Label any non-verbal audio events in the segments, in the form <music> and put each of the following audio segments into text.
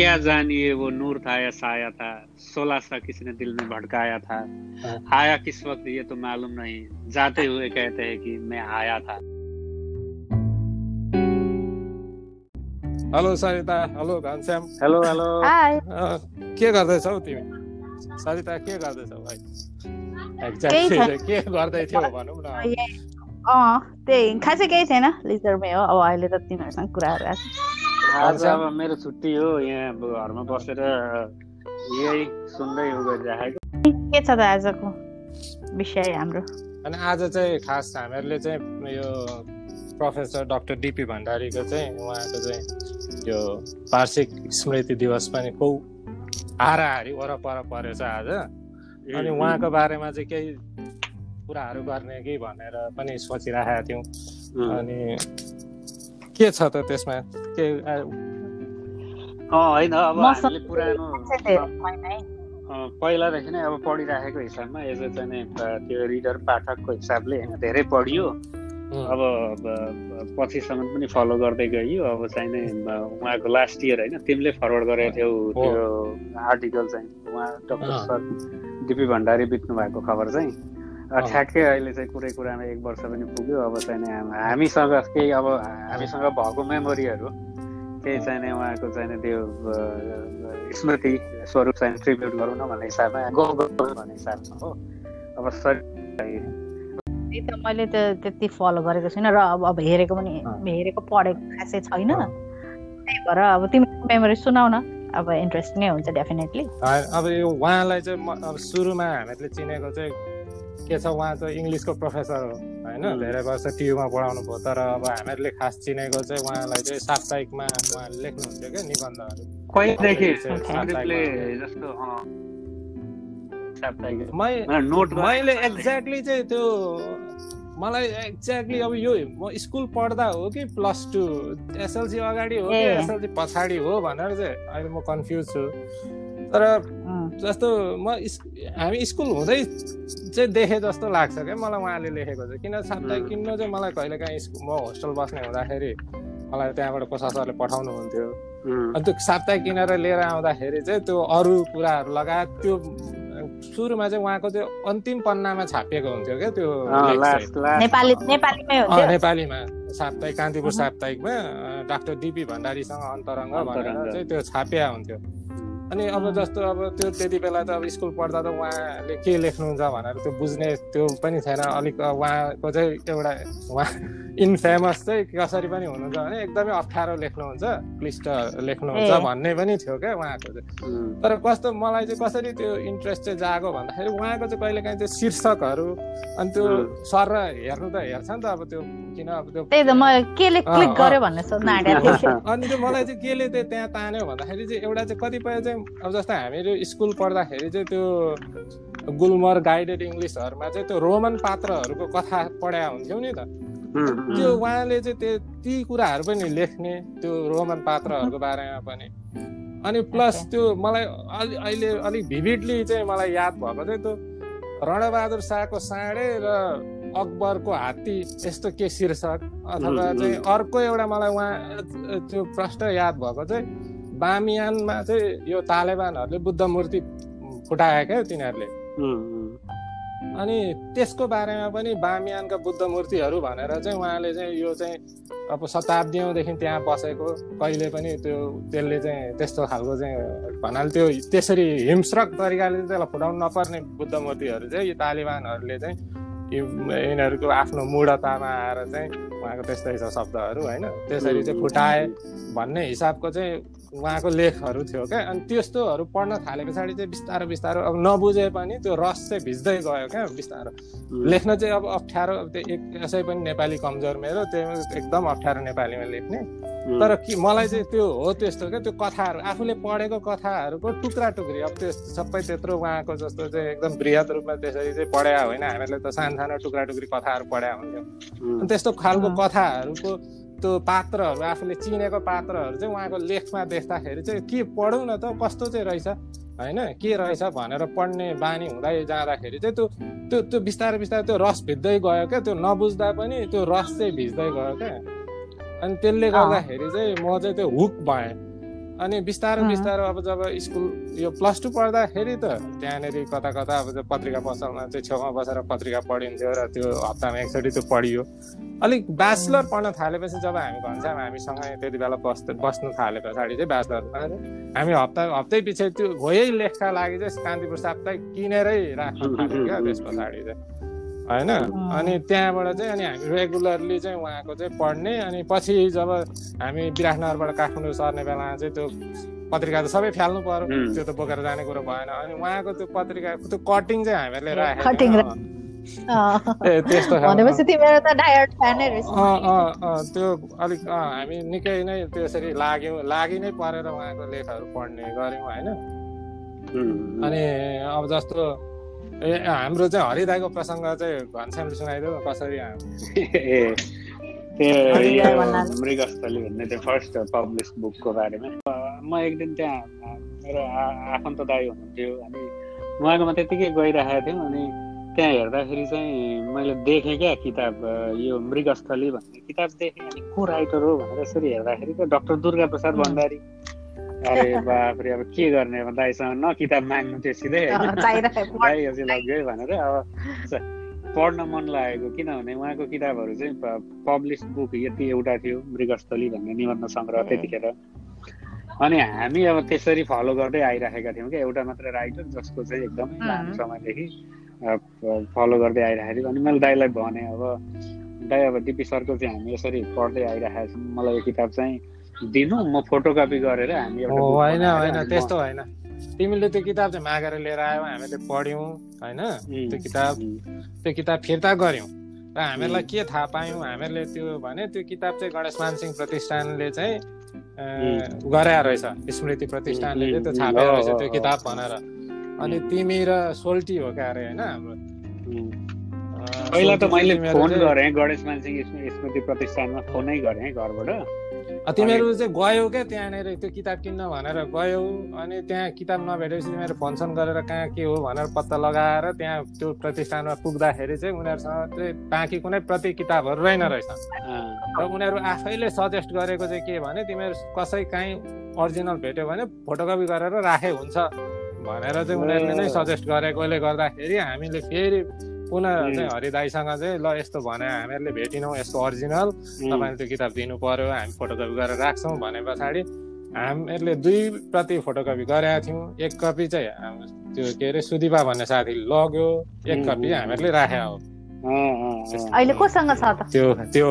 क्या जानिए वो नूर था या साया था? सोलह सा किसी ने दिल में भटकाया था? आया किस वक्त ये तो मालूम नहीं। जाते हुए कहते हैं कि मैं आया था। Hello Sarita hello Ghanshyam. Hello hello. के गर्दैछौ तिमी? सरिता के गर्दैछौ भाइ? एक्ज्याक्टली के गर्दै थियौ भनौँ न। अँ त्यही। खासै केही छैन लिजरमै हो अब अहिले त तिमीहरूसँग कुराहरू आएको आज अब मेरो छुट्टी हो यहाँ अब घरमा बसेर यही सुन्दै उ गरिराखेको के छ त आजको विषय हाम्रो? अनि आज चाहिँ खास हामीहरूले चाहिँ यो प्रोफेसर डाक्टर डिपी भण्डारीको चाहिँ उहाँको चाहिँ यो वार्षिक स्मृति दिवस पनि कौ हाराहारी वरपर परेछ आज। अनि उहाँको बारेमा चाहिँ केही कुराहरू गर्ने कि भनेर पनि सोचिराखेका थियौँ। अनि के छ त त्यसमा? के होइन अब हामीले पुरानो पहिलादेखि नै अब पढिराखेको हिसाबमा यसो चाहिँ त्यो रिडर पाठकको हिसाबले होइन धेरै पढियो। अब पछिसम्म पनि फलो गर्दै गइयो। अब चाहिँ नै उहाँको लास्ट इयर होइन तिमीले फरवर्ड गरेको थियौ त्यो आर्टिकल चाहिँ उहाँ डक्टर सर डिपी भण्डारी बित्नु भएको खबर चाहिँ। ठ्याक्कै अहिले चाहिँ कुरै कुरामा एक वर्ष पनि पुग्यो अब चाहिँ नि हामीसँग केही अब हामीसँग भएको मेमोरीहरू केही चाहिँ नै उहाँको चाहिँ त्यो स्मृति स्वरूप चाहिँ ट्रिब्युट गरौँ न भन्ने हिसाबमा गौ भन्ने हिसाबमा हो। अब सर। त्यही त मैले त त्यति फलो गरेको छुइनँ र अब अब हेरेको पनि हेरेको पढेको खासै छैन। त्यही भएर अब तिमी मेमोरी सुनाउ न। अब इन्ट्रेस्ट नै हुन्छ डेफिनेटली अब यो उहाँलाई चाहिँ अब सुरुमा हामीले चिनेको चाहिँ के छ उहाँ चाहिँ इङ्ग्लिसको प्रोफेसर हो होइन? धेरै वर्ष टियुमा पढाउनु भयो तर अब हामीहरूले खास चिनेको चाहिँ उहाँलाई चाहिँ साप्ताहिकमा उहाँले लेख्नुहुन्थ्यो क्या निबन्धहरू। मैले एक्ज्याक्टली चाहिँ त्यो मलाई एक्ज्याक्टली अब यो म स्कुल पढ्दा हो कि प्लस टू एसएलसी अगाडि हो कि एसएलसी पछाडि हो भनेर चाहिँ अहिले म कन्फ्युज छु। तर जस्तो म हामी स्कुल हुँदै चाहिँ देखेँ जस्तो लाग्छ क्या मलाई उहाँले लेखेको चाहिँ। किन साप्ताहिक किन्नु चाहिँ मलाई कहिले काहीँ स्कुल म होस्टल बस्ने हुँदाखेरि मलाई त्यहाँबाट कोसा सरले पठाउनु हुन्थ्यो अनि त्यो साप्ताहिक किनेर लिएर आउँदाखेरि चाहिँ त्यो अरू कुराहरू लगायत त्यो सुरुमा चाहिँ उहाँको त्यो अन्तिम पन्नामा छापिएको हुन्थ्यो क्या त्यो नेपालीमा साप्ताहिक कान्तिपुर साप्ताहिकमा डाक्टर डिपी भण्डारीसँग अन्तरङ्ग भनेर चाहिँ त्यो छापिया हुन्थ्यो। अनि अब जस्तो अब त्यो त्यति बेला त अब स्कुल पढ्दा त उहाँले के लेख्नुहुन्छ भनेर त्यो बुझ्ने त्यो पनि छैन। अलिक उहाँको चाहिँ एउटा उहाँ इनफेमस चाहिँ कसरी पनि हुनुहुन्छ भने एकदमै अप्ठ्यारो लेख्नुहुन्छ क्लिष्ट लेख्नुहुन्छ भन्ने पनि थियो क्या उहाँको चाहिँ। तर कस्तो मलाई चाहिँ कसरी त्यो इन्ट्रेस्ट चाहिँ जागो भन्दाखेरि उहाँको चाहिँ कहिले काहीँ त्यो शीर्षकहरू अनि त्यो सर हेर्नु त हेर्छ नि त अब त्यो किन अब त्यो अनि त्यो मलाई चाहिँ केले चाहिँ त्यहाँ तान्यो भन्दाखेरि चाहिँ एउटा चाहिँ कतिपय चाहिँ अब जस्तै हामीहरू स्कुल पढ्दाखेरि चाहिँ त्यो गुलमर गाइडेड इङ्ग्लिसहरूमा चाहिँ त्यो रोमन पात्रहरूको कथा पढाए हुन्थ्यौ नि त। त्यो उहाँले चाहिँ त्यो ती कुराहरू पनि लेख्ने त्यो रोमन पात्रहरूको बारेमा पनि। अनि प्लस त्यो मलाई अलि अहिले अलिक भिभिडली चाहिँ मलाई याद भएको चाहिँ त्यो रणबहादुर शाहको साँडे र अकबरको हात्ती यस्तो के शीर्षक? अथवा चाहिँ अर्को एउटा मलाई उहाँ त्यो प्रश्न याद भएको चाहिँ बामियानमा चाहिँ यो तालेबानहरूले बुद्ध मूर्ति फुटाए क्या तिनीहरूले। अनि त्यसको बारेमा पनि बामियानका बुद्ध मूर्तिहरू भनेर चाहिँ उहाँले चाहिँ यो चाहिँ अब शताब्दीौँदेखि त्यहाँ बसेको कहिले पनि त्यो त्यसले चाहिँ त्यस्तो खालको चाहिँ भन्नाले त्यो त्यसरी हिंस्रक तरिकाले त्यसलाई फुटाउनु नपर्ने बुद्ध मूर्तिहरू चाहिँ यो तालिबानहरूले चाहिँ यिनीहरूको आफ्नो मूढतामा आएर चाहिँ उहाँको त्यस्तै छ शब्दहरू होइन? त्यसरी चाहिँ फुटाए भन्ने हिसाबको चाहिँ उहाँको लेखहरू थियो क्या? अनि त्यस्तोहरू पढ्न थाले पछाडि चाहिँ बिस्तारो बिस्तारो अब नबुझे पनि त्यो रस चाहिँ भिज्दै गयो क्या? बिस्तारो। लेख्न चाहिँ अब अप्ठ्यारो त्यो एक यसै पनि नेपाली कमजोर मेरो त्यो एकदम अप्ठ्यारो नेपालीमा लेख्ने। तर कि मलाई चाहिँ त्यो हो त्यस्तो क्या? त्यो कथाहरू आफूले पढेको कथाहरूको टुक्रा टुक्री अब त्यो सबै त्यत्रो उहाँको जस्तो चाहिँ एकदम वृहत रूपमा त्यसरी चाहिँ पढाया होइन हामीहरूले त सानो सानो टुक्रा टुक्री कथाहरू पढाया हुन्थ्यो। अनि त्यस्तो खालको कथाहरूको त्यो पात्रहरू आफूले चिनेको पात्रहरू चाहिँ उहाँको लेखमा देख्दाखेरि चाहिँ के पढौँ न त कस्तो चाहिँ रहेछ होइन? के रहेछ भनेर पढ्ने बानी हुँदै जाँदाखेरि चाहिँ त्यो त्यो त्यो बिस्तारै बिस्तारै त्यो रस भिज्दै गयो क्या त्यो नबुझ्दा पनि त्यो रस चाहिँ भिज्दै गयो क्या। अनि त्यसले गर्दाखेरि चाहिँ म चाहिँ त्यो हुक भएँ। अनि बिस्तारो बिस्तारो अब जब स्कुल यो प्लस टू पढ्दाखेरि त त्यहाँनिर कता कता अब पत्रिका पसलमा चाहिँ छेउमा बसेर पत्रिका पढिन्थ्यो र त्यो हप्तामा एकचोटि त्यो पढियो। अलिक ब्याचलर पढ्न थालेपछि जब हामी घनश्याम हामीसँगै त्यति बेला बस् बस्नु थाले पछाडि चाहिँ ब्याचलरमा हामी हप्ता हप्तै पछि त्यो होयै लेखका लागि चाहिँ कान्तिपुर साप्ताहिक किनेरै राख्न थाल्यो क्या त्यस पछाडि चाहिँ। होइन? अनि त्यहाँबाट चाहिँ अनि हामी रेगुलरली चाहिँ उहाँको चाहिँ पढ्ने अनि पछि जब हामी विराटनगरबाट काठमाडौँ सर्ने बेलामा चाहिँ त्यो पत्रिका त सबै फ्याल्नु पर्यो। त्यो त बोकेर जाने कुरो भएन। अनि उहाँको त्यो पत्रिका त्यो कटिङ चाहिँ हामीहरूले राखेको त्यस्तो त्यो अलिक हामी निकै नै त्यसरी लाग्यौँ लागि नै परेर उहाँको लेखहरू पढ्ने गऱ्यौँ होइन? अनि अब जस्तो ए हाम्रो चाहिँ हरिदाईको प्रसङ्ग चाहिँ घनश्यामले सुनाइदेऊ कसरी मृगस्थली भन्ने त्यो फर्स्ट पब्लिस बुकको बारेमा। म एक दिन त्यहाँ मेरो आफन्त दाई हुनुहुन्थ्यो अनि उहाँकोमा त्यतिकै गइरहेको थियौँ अनि त्यहाँ हेर्दाखेरि चाहिँ मैले देखेँ क्या किताब यो मृगस्थली भन्ने किताब देखेँ अनि को राइटर हो भनेर यसरी हेर्दाखेरि त डक्टर दुर्गा प्रसाद भण्डारी। अरे बापरे अब के गर्ने अब दाइसँग न किताब माग्नु थियो सिधै दाइ अझै लग्यो है भनेर अब पढ्न मन लागेको किनभने उहाँको किताबहरू चाहिँ पब्लिस बुक यति एउटा थियो मृगस्थली भन्ने निबन्ध सङ्ग्रह त्यतिखेर अनि हामी अब त्यसरी फलो गर्दै आइराखेका थियौँ क्या एउटा मात्र राइटर जसको चाहिँ एकदमै लामो समयदेखि फलो गर्दै आइराखेको अनि मैले दाईलाई भने अब दाई अब डिपी सरको चाहिँ हामी यसरी पढ्दै आइरहेको छौँ मलाई यो किताब चाहिँ दिनु म फोटोकपी गरेर हामी होइन होइन त्यस्तो होइन। तिमीले त्यो किताब चाहिँ मागेर लिएर आयौ हामीले पढ्यौँ होइन त्यो किताब। त्यो किताब फिर्ता गऱ्यौँ। र हामीहरूलाई के थाहा पायौँ? हामीहरूले त्यो भने त्यो किताब चाहिँ गणेश मानसिंह प्रतिष्ठानले चाहिँ गराएर रहेछ स्मृति प्रतिष्ठानले चाहिँ त्यो छापेर रहेछ त्यो किताब भनेर। अनि तिमी र सोल्टी हो क्या अरे होइन हाम्रो? पहिला त मैले फोन गरेँ गणेश मानसिंह स्मृति प्रतिष्ठानमा फोनै गरेँ घरबाट। तिमीहरू चाहिँ गयौ क्या त्यहाँनिर त्यो किताब किन्न भनेर गयौ। अनि त्यहाँ किताब नभेटेपछि तिमीहरू फोनसोन गरेर कहाँ के हो भनेर पत्ता लगाएर त्यहाँ त्यो प्रतिष्ठानमा पुग्दाखेरि चाहिँ उनीहरूसँग चाहिँ बाँकी कुनै प्रति किताबहरू रहेन रहेछ। र उनीहरू आफैले सजेस्ट गरेको चाहिँ के भने तिमीहरू कसै काहीँ अरिजिनल भेट्यो भने फोटोकपी गरेर राखे हुन्छ भनेर चाहिँ उनीहरूले नै सजेस्ट गरेकोले गर्दाखेरि हामीले फेरि पुनः चाहिँ हरिदाईसँग चाहिँ ल यस्तो भने हामीहरूले भेटिनौँ यसको अरिजिनल तपाईँले त्यो किताब दिनु पर्यो हामी फोटोकपी गरेर राख्छौँ भने पछाडि हामीहरूले दुई प्रति फोटोकपी गरेका थियौँ। एक कपी चाहिँ त्यो के अरे सुदिपा भन्ने साथीले लग्यो एक कपी हामीहरूले राखेका हो। अहिले कोसँग छ त? त्यो त्यो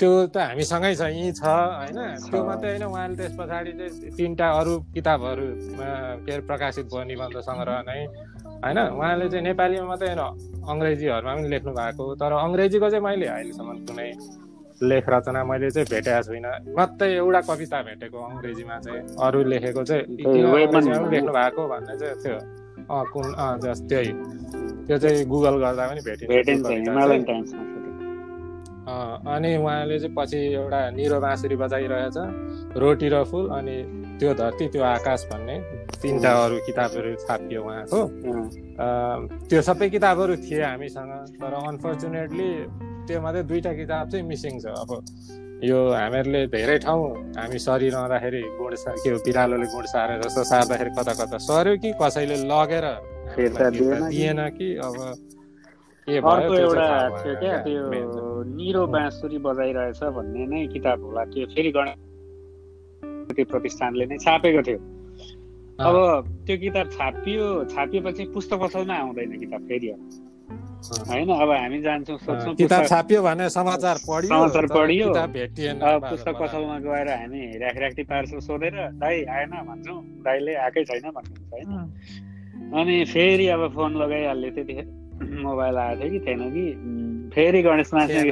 त्यो त हामीसँगै छ यहीँ छ होइन? त्यो मात्रै होइन उहाँले त्यस पछाडि चाहिँ तिनवटा अरू किताबहरू के अरे प्रकाशित भयो निबन्ध सङ्ग्रह नै। होइन? उहाँले चाहिँ नेपालीमा मात्रै होइन अङ्ग्रेजीहरूमा पनि लेख्नु भएको। तर अङ्ग्रेजीको चाहिँ मैले अहिलेसम्म कुनै लेख रचना मैले चाहिँ भेटेको छुइनँ। मात्रै एउटा कविता भेटेको अङ्ग्रेजीमा चाहिँ। अरू लेखेको चाहिँ लेख्नु भएको भन्ने चाहिँ त्यो। अँ कुन अँ जस त्यही। त्यो चाहिँ गुगल गर्दा पनि भेटिन्छ अनि उहाँले चाहिँ पछि एउटा निरो बाँसुरी बजाइरहेछ रोटी र फुल अनि त्यो धरती त्यो आकाश भन्ने तिनवटा अरू किताबहरू छापियो उहाँको त्यो सबै किताबहरू थिए हामीसँग तर अनफर्चुनेटली त्यो मात्रै दुईवटा किताब चाहिँ मिसिङ छ। अब यो हामीहरूले धेरै ठाउँ हामी सरिरहँदाखेरि गुड के हो बिरालोले गुड सारेर जस्तो सार्दाखेरि कता कता सर्यो कि कसैले लगेर दिएन कि? अब अर्को एउटा थियो क्या त्यो निरो बाँसुरी बजाइरहेछ भन्ने नै किताब होला। त्यो फेरि गणेश प्रतिष्ठानले नै छापेको थियो। अब त्यो किताब छापियो छापिएपछि पुस्तक पसलमा आउँदैन किताब फेरि होइन अब हामी जान्छौँ सोध्छौँ किताब छापियो भने समाचार पढियो समाचार पढियो। पुस्तक पसलमा गएर हामी राखी पार्छौँ सोधेर दाई आएन भन्छौँ। दाईले आएकै छैन भन्नुहुन्छ होइन। अनि फेरि अब फोन लगाइहाल्यो त्यतिखेर। मोबाइल आएको थियो कि थिएन कि। फेरि गणेश मानसिंह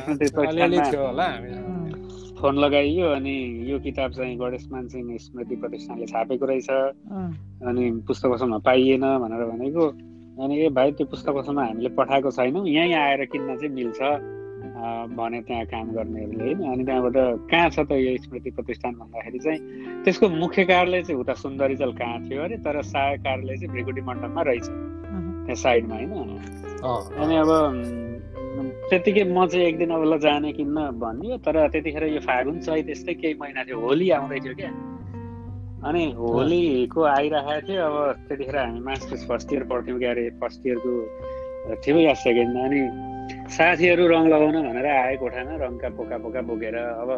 फोन लगाइयो अनि यो किताब चाहिँ गणेश मानसिंह स्मृति प्रतिष्ठानले छापेको रहेछ। अनि पुस्तक पसलमा पाइएन भनेर भनेको। अनि ए भाइ त्यो पुस्तक पसलमा हामीले पठाएको छैनौँ। यहीँ आएर किन्न चाहिँ मिल्छ भने त्यहाँ काम गर्नेहरूले होइन। अनि त्यहाँबाट कहाँ छ त यो स्मृति प्रतिष्ठान भन्दाखेरि चाहिँ त्यसको मुख्य कार्यालय चाहिँ उता सुन्दरीजल कहाँ थियो अरे तर सहायक कार्यालय चाहिँ भ्रिकुटी मण्डपमा रहेछ। त्यहाँ साइडमा होइन। अनि अब त्यतिकै म चाहिँ एक दिन अब ल जाने किन्न भनियो तर त्यतिखेर यो फागुन चैत त्यस्तै केही महिना थियो होली आउँदै थियो क्या। अनि होलीको आइरहेको थियो अब त्यतिखेर हामी मास्टर्स फर्स्ट इयर पढ्थ्यौँ क्यारे फर्स्ट इयरको थियो या सेकेन्डमा अनि साथीहरू रङ लगाउन भनेर आए कोठामा रङका पोका पोका बोकेर अब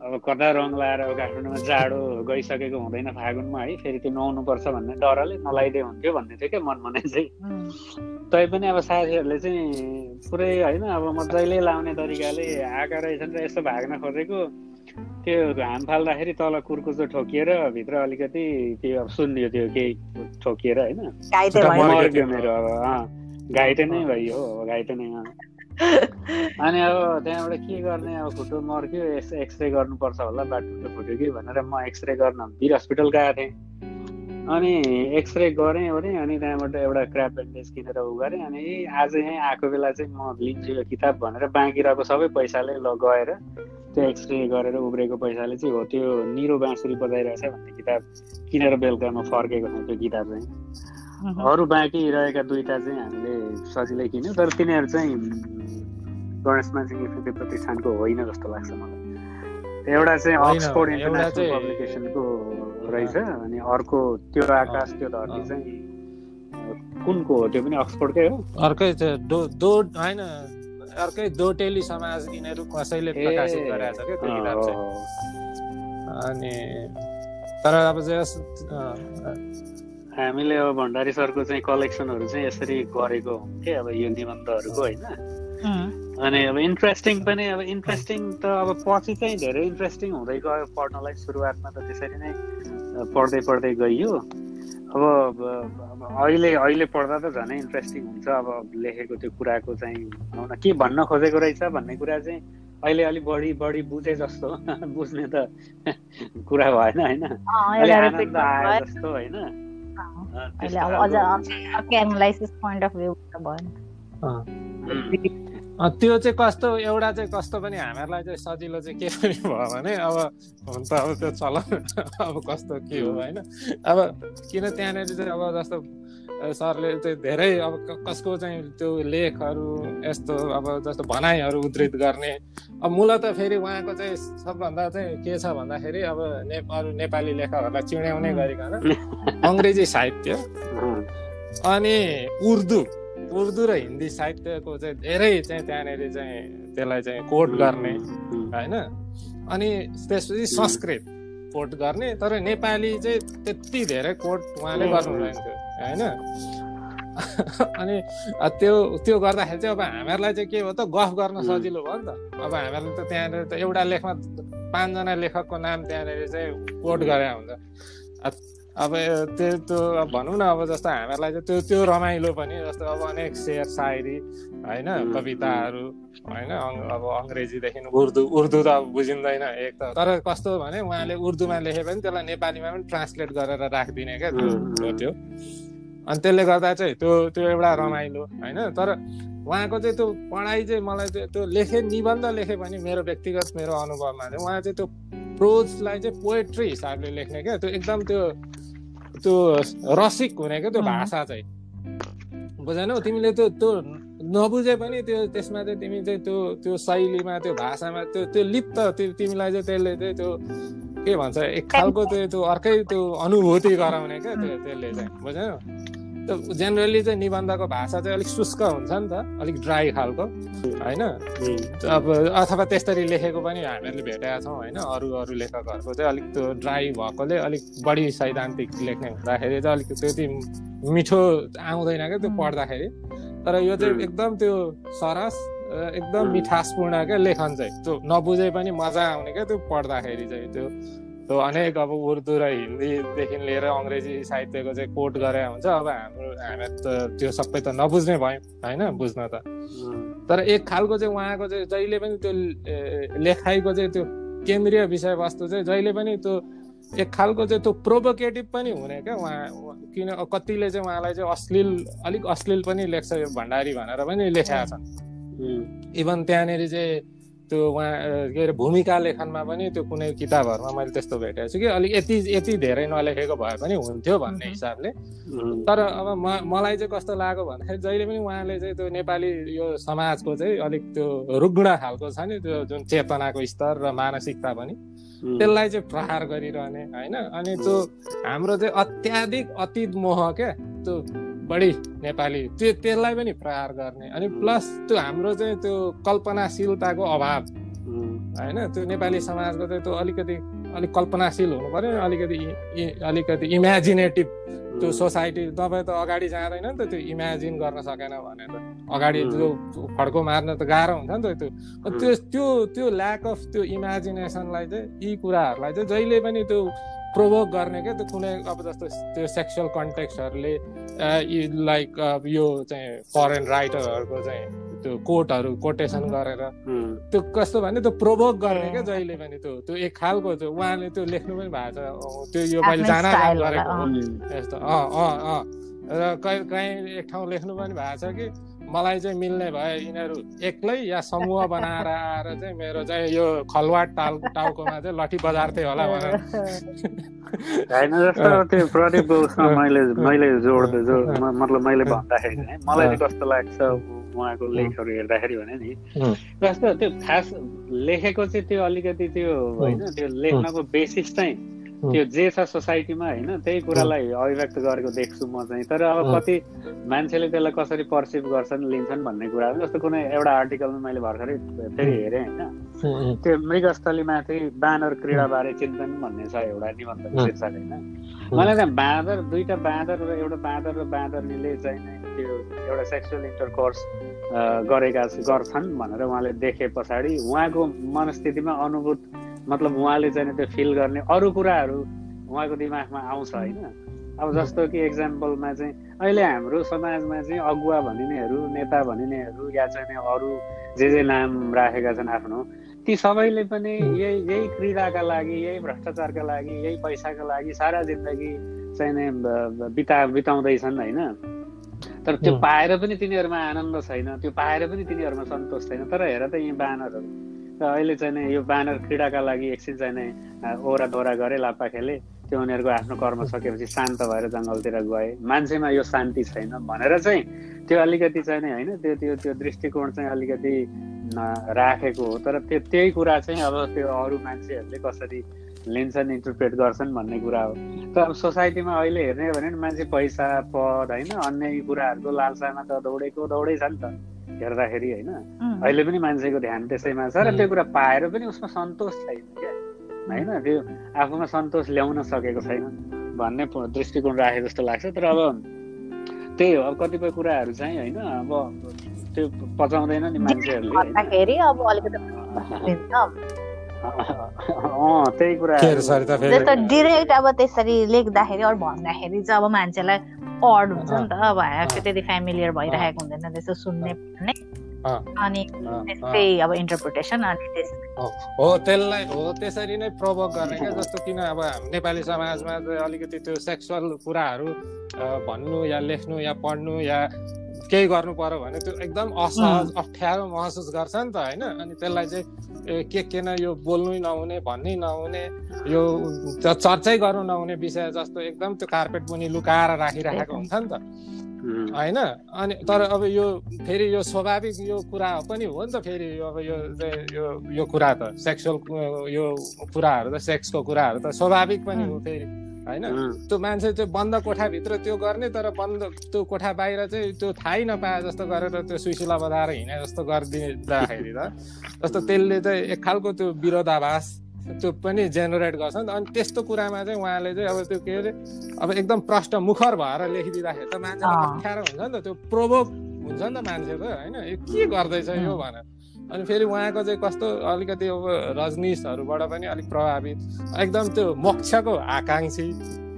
अब कता रङ लगाएर अब काठमाडौँमा जाडो गइसकेको हुँदैन फागुनमा है फेरि त्यो नुहाउनुपर्छ भन्ने डरले नलाइदिए हुन्थ्यो भन्ने थियो क्या मन मनै चाहिँ तैपनि अब साथीहरूले चाहिँ पुरै होइन अब मजाले लाउने तरिकाले आएका रहेछन् र यसो भाग्न खोजेको त्यो घाम फाल्दाखेरि तल कुर्कुचो ठोकिएर भित्र अलिकति त्यो अब सुन्यो त्यो केही ठोकिएर होइन। मेरो अब घाइते नै भयो हो घाइते नै अनि अब त्यहाँबाट के गर्ने अब खुट्टो मर्क्यो यस एक्सरे गर्नुपर्छ होला बाटो फुट्यो कि भनेर म एक्सरे गर्न वीर हस्पिटल गएको थिएँ। अनि एक्सरे गरेँ ओरेँ अनि त्यहाँबाट एउटा क्राप ब्यान्डेज किनेर उ गरेँ। अनि आज यहीँ आएको बेला चाहिँ म लिन्छु यो किताब भनेर बाँकी रहेको सबै पैसाले ल गएर त्यो एक्सरे गरेर उब्रेको पैसाले चाहिँ हो त्यो निरो बाँसुरी बजाइरहेछ भन्ने किताब किनेर बेलुका फर्केको थिएँ त्यो किताब चाहिँ। अरू बाँकी रहेका दुईवटा चाहिँ हामीले सजिलै किन्यौँ तर तिनीहरू चाहिँ गणेशमा चाहिँ इफेक्टिभ प्रतिष्ठानको होइन जस्तो लाग्छ मलाई। एउटा चाहिँ अक्सफोर्ड इन्टरनेसनल पब्लिकेसनको रहेछ अनि अर्को त्यो आकाश त्यो धरती चाहिँ कुनको हो? त्यो पनि अक्सफोर्डकै हो? अर्कै होइन अर्कै दोटेली समाज यिनीहरू कसैले प्रकाशित गरेको छ क्या किताब चाहिँ। अनि तर अब चाहिँ हामीले अब भण्डारी सरको चाहिँ कलेक्सनहरू चाहिँ यसरी गरेको हुन्थ्यो अब यो निबन्धहरूको होइन। अनि अब इन्ट्रेस्टिङ पनि अब इन्ट्रेस्टिङ त अब पछि चाहिँ धेरै इन्ट्रेस्टिङ हुँदै गयो पढ्नलाई सुरुवातमा त त्यसरी नै पढ्दै पढ्दै गइयो। अब अहिले अहिले पढ्दा त झनै इन्ट्रेस्टिङ हुन्छ। अब लेखेको त्यो कुराको चाहिँ के भन्न खोजेको रहेछ भन्ने कुरा चाहिँ अहिले अलिक बढी बढी बुझे जस्तो। <laughs> बुझ्ने त <laughs> कुरा भएन होइन। Uh, Wala Okay. Ang analysis point of view, Uh. त्यो चाहिँ कस्तो एउटा चाहिँ कस्तो पनि हामीहरूलाई चाहिँ सजिलो चाहिँ के पनि भयो भने अब हुन त अब त्यो चल <laughs> अब कस्तो के हो होइन। अब किन त्यहाँनिर चाहिँ अब जस्तो सरले चाहिँ धेरै अब कसको चाहिँ त्यो लेखहरू यस्तो अब जस्तो भनाइहरू उद्धित गर्ने। अब मूलत फेरि उहाँको चाहिँ सबभन्दा चाहिँ के छ भन्दाखेरि अब ने अरू नेपाली लेखकहरूलाई चिड्याउने गरिकन अङ्ग्रेजी साहित्य अनि उर्दू। उर्दू र हिन्दी साहित्यको चाहिँ धेरै चाहिँ त्यहाँनिर चाहिँ त्यसलाई चाहिँ कोट गर्ने होइन? अनि त्यसपछि संस्कृत कोट गर्ने तर नेपाली चाहिँ त्यति धेरै कोट उहाँले गर्नु हुँदैन थियो होइन? <laughs> अनि त्यो त्यो गर्दाखेरि चाहिँ अब हामीहरूलाई चाहिँ के हो त गफ गर्न सजिलो भयो नि त। अब हामीहरूले त त्यहाँनिर त एउटा लेखमा पाँचजना लेखकको नाम त्यहाँनिर चाहिँ कोट गरे हुन्छ। अब त्यो त्यो अब भनौँ न अब जस्तो हामीहरूलाई चाहिँ त्यो त्यो रमाइलो पनि जस्तो अब अनेक शेर सायरी होइन कविताहरू होइन अब अङ्ग्रेजीदेखि उर्दू उर्दू त अब बुझिँदैन एक त। तर कस्तो भने उहाँले उर्दूमा लेखे पनि त्यसलाई नेपालीमा पनि ट्रान्सलेट गरेर राखिदिने क्या त्यो त्यो। अनि त्यसले गर्दा चाहिँ त्यो त्यो एउटा रमाइलो होइन। तर उहाँको चाहिँ त्यो पढाइ चाहिँ मलाई चाहिँ त्यो लेखे निबन्ध लेखे पनि मेरो व्यक्तिगत मेरो अनुभवमा चाहिँ उहाँ चाहिँ त्यो प्रोजलाई चाहिँ पोएट्री हिसाबले लेख्ने क्या। त्यो एकदम त्यो त्यो रसिक हुने क्या त्यो भाषा चाहिँ। बुझेनौ तिमीले त्यो त्यो नबुझे पनि त्यो त्यसमा चाहिँ तिमी चाहिँ त्यो त्यो शैलीमा त्यो भाषामा त्यो त्यो लिप्त तिमीलाई चाहिँ त्यसले चाहिँ त्यो के भन्छ एक खालको त्यो त्यो अर्कै त्यो अनुभूति गराउने क्या त्यो त्यसले चाहिँ। बुझ्यौ जेनरली चाहिँ निबन्धको भाषा चाहिँ अलिक शुष्क हुन्छ नि त अलिक ड्राई खालको होइन? अब अथवा त्यसरी लेखेको पनि हामीहरूले भेटेका छौँ होइन? अरू अरू लेखकहरूको चाहिँ अलिक त्यो ड्राई भएकोले अलिक बढी सैद्धान्तिक लेख्ने हुँदाखेरि चाहिँ अलिक त्यति मिठो आउँदैन क्या त्यो पढ्दाखेरि। तर यो चाहिँ एकदम त्यो सरस एकदम मिठासपूर्ण क्या लेखन चाहिँ। त्यो नबुझे पनि मजा आउने क्या त्यो पढ्दाखेरि चाहिँ त्यो त्यो अनेक अब उर्दू र हिन्दीदेखि लिएर अङ्ग्रेजी साहित्यको चाहिँ कोट गरे हुन्छ। अब हाम्रो हामी त त्यो सबै त नबुझ्ने भयौँ होइन? बुझ्न त। तर एक खालको चाहिँ उहाँको चाहिँ जहिले पनि त्यो लेखाइको चाहिँ त्यो केन्द्रीय विषयवस्तु चाहिँ जहिले पनि त्यो एक खालको चाहिँ त्यो प्रोभोकेटिभ पनि हुने क्या उहाँ किन कतिले चाहिँ उहाँलाई चाहिँ अश्लील अलिक अश्लील पनि लेख्छ यो भण्डारी भनेर पनि लेखेका छन्। इभन त्यहाँनिर चाहिँ त्यो उहाँ के अरे भूमिका लेखनमा पनि त्यो कुनै किताबहरूमा मैले त्यस्तो भेटेको छु कि अलिक यति यति धेरै नलेखेको भए पनि हुन्थ्यो भन्ने हिसाबले। तर अब म मलाई चाहिँ कस्तो लाग्यो भन्दाखेरि जहिले पनि उहाँले चाहिँ त्यो नेपाली यो समाजको चाहिँ अलिक त्यो रुग्ण खालको छ नि त्यो जुन चेतनाको स्तर र मानसिकता पनि त्यसलाई चाहिँ प्रहार गरिरहने होइन? अनि त्यो हाम्रो चाहिँ अत्याधिक अतीत मोह क्या त्यो बढी नेपाली। त्यो त्यसलाई पनि प्रहार गर्ने। अनि प्लस त्यो हाम्रो चाहिँ त्यो कल्पनाशीलताको अभाव। होइन त्यो नेपाली समाजको चाहिँ त्यो अलिकति अलिक कल्पनाशील हुनु पऱ्यो अलिकति अलिकति इमेजिनेटिभ त्यो सोसाइटी तपाईँ त अगाडि जाँदैन नि त त्यो इमेजिन गर्न सकेन भने त। अगाडि त्यो फड्को मार्न त गाह्रो हुन्छ नि त त्यो। त्यो त्यो त्यो ल्याक अफ त्यो इमेजिनेसनलाई चाहिँ यी कुराहरूलाई चाहिँ जहिले पनि त्यो प्रोभोक गर्ने क्या त्यो कुनै अब जस्तो त्यो सेक्सुअल कन्टेक्सहरूले लाइक यो चाहिँ फरेन राइटरहरूको चाहिँ त्यो कोटहरू कोटेसन गरेर त्यो कस्तो भने त्यो प्रोभोक गर्ने क्या जहिले पनि त्यो त्यो एक खालको त्यो उहाँले त्यो लेख्नु पनि भएको छ। त्यो यो मैले जान गरेको यस्तो अँ अँ अँ। र कहीँ कहीँ एक ठाउँ लेख्नु पनि भएको छ कि मलाई चाहिँ मिल्ने भए यिनीहरू एक्लै या समूह बनाएर आएर चाहिँ मेरो चाहिँ यो खलवाट टाल टाउकोमा चाहिँ लठी बजार्थे होला भनेर। <laughs> होइन जस्तो त्यो प्रदीपको उसमा मैले मैले जोड जोड मतलब मैले भन्दाखेरि मलाई कस्तो लाग्छ उहाँको लेखहरू हेर्दाखेरि भने नि जस्तो त्यो खास लेखेको चाहिँ त्यो अलिकति त्यो होइन त्यो लेख्नको बेसिस चाहिँ त्यो जे छ सोसाइटीमा होइन त्यही कुरालाई अभिव्यक्त गरेको देख्छु म चाहिँ। तर अब कति मान्छेले त्यसलाई कसरी पर्सिभ गर्छन् लिन्छन् भन्ने कुरा जस्तो कुनै एउटा आर्टिकलमा मैले भर्खरै फेरि हेरेँ होइन। त्यो मृगस्थलीमाथि बाँदर क्रीडाबारे चिन्तन भन्ने छ एउटा निबन्ध शीर्षक होइन। मलाई त्यहाँ बाँदर दुईवटा बाँदर र एउटा बाँदर र बाँदरनीले चाहिँ त्यो एउटा सेक्सुअल इन्टरकोर्स गरेका गर्छन् भनेर उहाँले देखे पछाडि उहाँको मनस्थितिमा अनुभूत मतलब उहाँले चाहिँ त्यो फिल गर्ने अरू कुराहरू उहाँको दिमागमा आउँछ होइन। अब जस्तो कि एक्जाम्पलमा चाहिँ अहिले हाम्रो समाजमा चाहिँ अगुवा भनिनेहरू नेता भनिनेहरू या चाहिँ अरू जे जे नाम राखेका छन् आफ्नो ती सबैले पनि यही यही क्रीडाका लागि यही भ्रष्टाचारका लागि यही पैसाका लागि सारा जिन्दगी चाहिँ बिता बिताउँदैछन् होइन। तर त्यो पाएर पनि तिनीहरूमा आनन्द छैन त्यो पाएर पनि तिनीहरूमा सन्तोष छैन। तर हेर त यी बानरहरू। अहिले चाहिँ यो बानर क्रीडाका लागि एकछिन चाहिँ ओरा दोहोरा गरे लापा खेले त्यो उनीहरूको आफ्नो कर्म सकेपछि शान्त भएर जङ्गलतिर गए। मान्छेमा यो शान्ति छैन भनेर चाहिँ त्यो अलिकति चाहिँ नै होइन त्यो त्यो त्यो दृष्टिकोण चाहिँ अलिकति राखेको हो। तर त्यो त्यही कुरा चाहिँ अब त्यो अरू मान्छेहरूले कसरी लिन्छन् इन्टरप्रेट गर्छन् भन्ने कुरा हो। तर अब सोसाइटीमा अहिले हेर्ने हो भने मान्छे पैसा पद होइन अन्य कुराहरूको लालसामा त दौडेको दौडै छ नि त। हेर्दाखेरि होइन अहिले पनि मान्छेको ध्यान त्यसैमा छ र त्यो कुरा पाएर पनि उसमा सन्तोष छैन क्या। होइन त्यो आफूमा सन्तोष ल्याउन सकेको छैन भन्ने दृष्टिकोण राखे जस्तो लाग्छ। तर अब त्यही हो अब कतिपय कुराहरू चाहिँ होइन अब त्यो पचाउँदैन नि मान्छेहरूले <laughs> त्यही कुरा जस्तो डिरेक्ट अब त्यसरी लेख्दाखेरि अरू भन्दाखेरि चाहिँ अब मान्छेलाई अड हुन्छ नि त अब त्यति फ्यामिलियर भइरहेको हुँदैन त्यसो सुन्ने भन्ने। अनि त्यस्तै अब इन्टरप्रिटेसन अनि हो त्यसलाई हो त्यसरी नै प्रभोग गर्ने क्या जस्तो किन अब नेपाली समाजमा चाहिँ अलिकति त्यो सेक्सुअल कुराहरू भन्नु या लेख्नु या पढ्नु या केही गर्नु पर्यो भने त्यो एकदम असहज अप्ठ्यारो महसुस गर्छ नि त होइन? अनि त्यसलाई चाहिँ के के न यो बोल्नै नहुने भन्नै नहुने यो चर्चै गर्नु नहुने विषय जस्तो एकदम त्यो कार्पेट मुनि लुकाएर राखिराखेको हुन्छ नि त। होइन? अनि तर अब यो फेरि यो स्वाभाविक यो कुरा पनि हो नि त फेरि अब यो यो यो कुरा त सेक्सुअल यो कुराहरू त सेक्सको कुराहरू त स्वाभाविक पनि हो फेरि। होइन? त्यो मान्छे चाहिँ बन्द कोठाभित्र त्यो गर्ने तर बन्द त्यो कोठा बाहिर चाहिँ त्यो थाहै नपाए जस्तो गरेर त्यो सुइसुला बधाएर हिँडे जस्तो गरिदिँदाखेरि त। जस्तो त्यसले चाहिँ एक खालको त्यो विरोधाभास त्यो पनि जेनेरेट गर्छ नि त। अनि त्यस्तो कुरामा चाहिँ उहाँले चाहिँ अब त्यो के अरे अब एकदम प्रष्ट मुखर भएर लेखिदिँदाखेरि त मान्छेलाई अप्ठ्यारो हुन्छ नि त। त्यो प्रोभोक हुन्छ नि त मान्छे त होइन के गर्दैछ यो भनेर। अनि फेरि उहाँको चाहिँ कस्तो अलिकति अब रजनीशहरूबाट पनि अलिक प्रभावित एकदम त्यो मोक्षको आकाङ्क्षी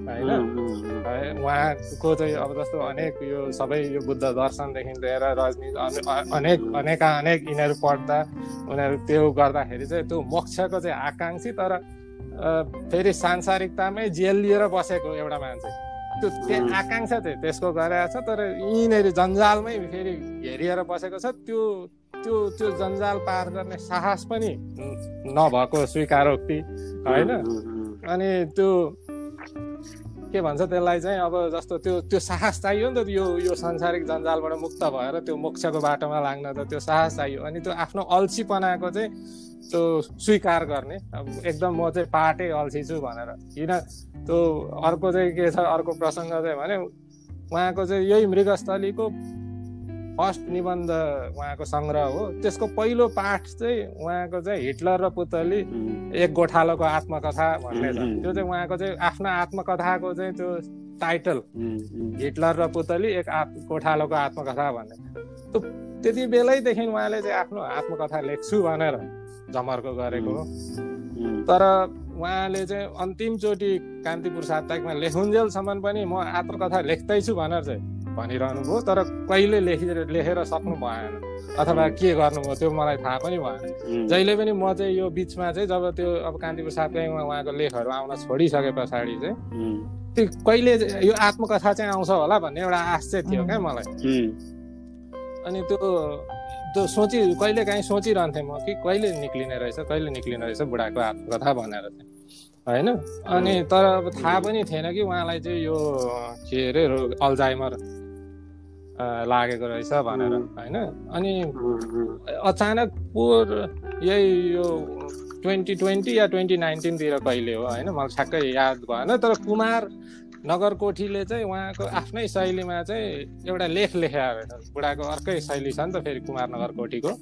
होइन? उहाँको चाहिँ अब जस्तो अनेक यो सबै यो बुद्ध दर्शनदेखि लिएर रजनी अनेक अनेका अनेक यिनीहरू पढ्दा उनीहरू त्यो गर्दाखेरि चाहिँ त्यो मोक्षको चाहिँ आकाङ्क्षी तर फेरि सांसारिकतामै जेल लिएर बसेको एउटा मान्छे। त्यो त्यो आकाङ्क्षा चाहिँ त्यसको गरेको छ तर यिनीहरू जन्जालमै फेरि घेरिएर बसेको छ त्यो त्यो त्यो जन्जाल पार गर्ने साहस पनि नभएको स्वीकारोक्ति होइन? अनि त्यो के भन्छ त्यसलाई चाहिँ अब जस्तो त्यो त्यो साहस चाहियो नि त यो यो सांसारिक जन्जालबाट मुक्त भएर त्यो मोक्षको बाटोमा लाग्न त त्यो साहस चाहियो। अनि त्यो आफ्नो अल्छीपनाको चाहिँ त्यो स्वीकार गर्ने। अब एकदम म चाहिँ पाटै अल्छी छु भनेर। किन? त्यो अर्को चाहिँ के छ? अर्को प्रसङ्ग चाहिँ भने उहाँको चाहिँ यही मृगस्थलीको फर्स्ट निबन्ध उहाँको सङ्ग्रह हो। त्यसको पहिलो पाठ चाहिँ उहाँको चाहिँ हिटलर र पुतली एक गोठालोको आत्मकथा भन्ने छ। त्यो चाहिँ उहाँको चाहिँ आफ्नो आत्मकथाको चाहिँ त्यो टाइटल। हिटलर र पुतली एक आत् गोठालोको आत्मकथा भन्ने। त्यो त्यति बेलैदेखि उहाँले चाहिँ आफ्नो आत्मकथा लेख्छु भनेर जमर्को गरेको तर उहाँले चाहिँ अन्तिमचोटि कान्तिपुर साप्ताहिकमा लेखुन्जेलसम्म पनि म आत्मकथा लेख्दैछु भनेर चाहिँ भनिरहनु भयो तर कहिले लेखेर लेखेर सक्नु भएन। अथवा के गर्नुभयो त्यो मलाई थाहा पनि भएन। जहिले पनि म चाहिँ यो बिचमा चाहिँ जब त्यो अब कान्तिपुर साप्ताहिकमा उहाँको लेखहरू आउन छोडिसके पछाडि चाहिँ त्यो कहिले यो आत्मकथा चाहिँ आउँछ होला भन्ने एउटा आश चाहिँ थियो क्या मलाई। अनि त्यो त्यो सोचि कहिले काहीँ सोचिरहन्थेँ म कि कहिले निक्लिने रहेछ कहिले निक्लिने रहेछ बुढाको आत्मकथा भनेर चाहिँ। होइन? अनि तर अब थाहा पनि थिएन कि उहाँलाई चाहिँ यो के अरे अल्जाइमर लागेको रहेछ भनेर होइन? अनि अचानक पोर यही यो ट्वेन्टी ट्वेन्टी या ट्वेन्टी नाइन्टिनतिर कहिले हो होइन? मलाई ठ्याक्कै याद भएन तर कुमार नगरकोठीले चाहिँ उहाँको आफ्नै शैलीमा चाहिँ एउटा लेख लेखे बुढाको अर्कै शैली छ नि त फेरि कुमार नगरकोठीको।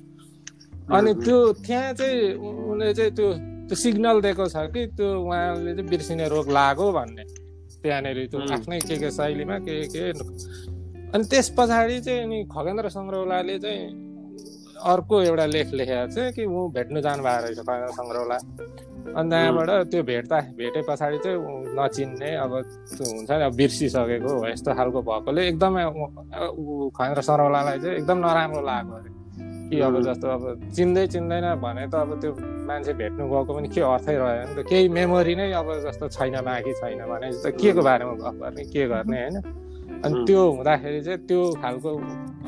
अनि त्यो त्यहाँ चाहिँ उनले चाहिँ त्यो त्यो सिग्नल दिएको छ कि त्यो उहाँले चाहिँ बिर्सिने रोग लाग्यो भन्ने। त्यहाँनिर त्यो आफ्नै के के शैलीमा के के अनि त्यस पछाडि चाहिँ अनि खगेन्द्र सङ्ग्रौलाले चाहिँ अर्को एउटा लेख लेखेको चाहिँ कि ऊ भेट्नु जानुभएको रहेछ खगेन्द्र सङ्ग्रौला अनि त्यहाँबाट त्यो भेट्दा भेटे पछाडि चाहिँ नचिन्ने अब त्यो हुन्छ नि अब बिर्सिसकेको हो यस्तो खालको भएकोले एकदमै खगेन्द्र सङ्ग्रौलालाई चाहिँ एकदम नराम्रो लाग्यो अरे। कि अब जस्तो अब चिन्दै चिन्दैन भने त अब त्यो मान्छे भेट्नु गएको पनि के अर्थै रह्यो नि त। केही मेमोरी नै अब जस्तो छैन बाँकी छैन भने जस्तो के को बारेमा गफ गर्ने के गर्ने होइन? अनि त्यो हुँदाखेरि चाहिँ त्यो खालको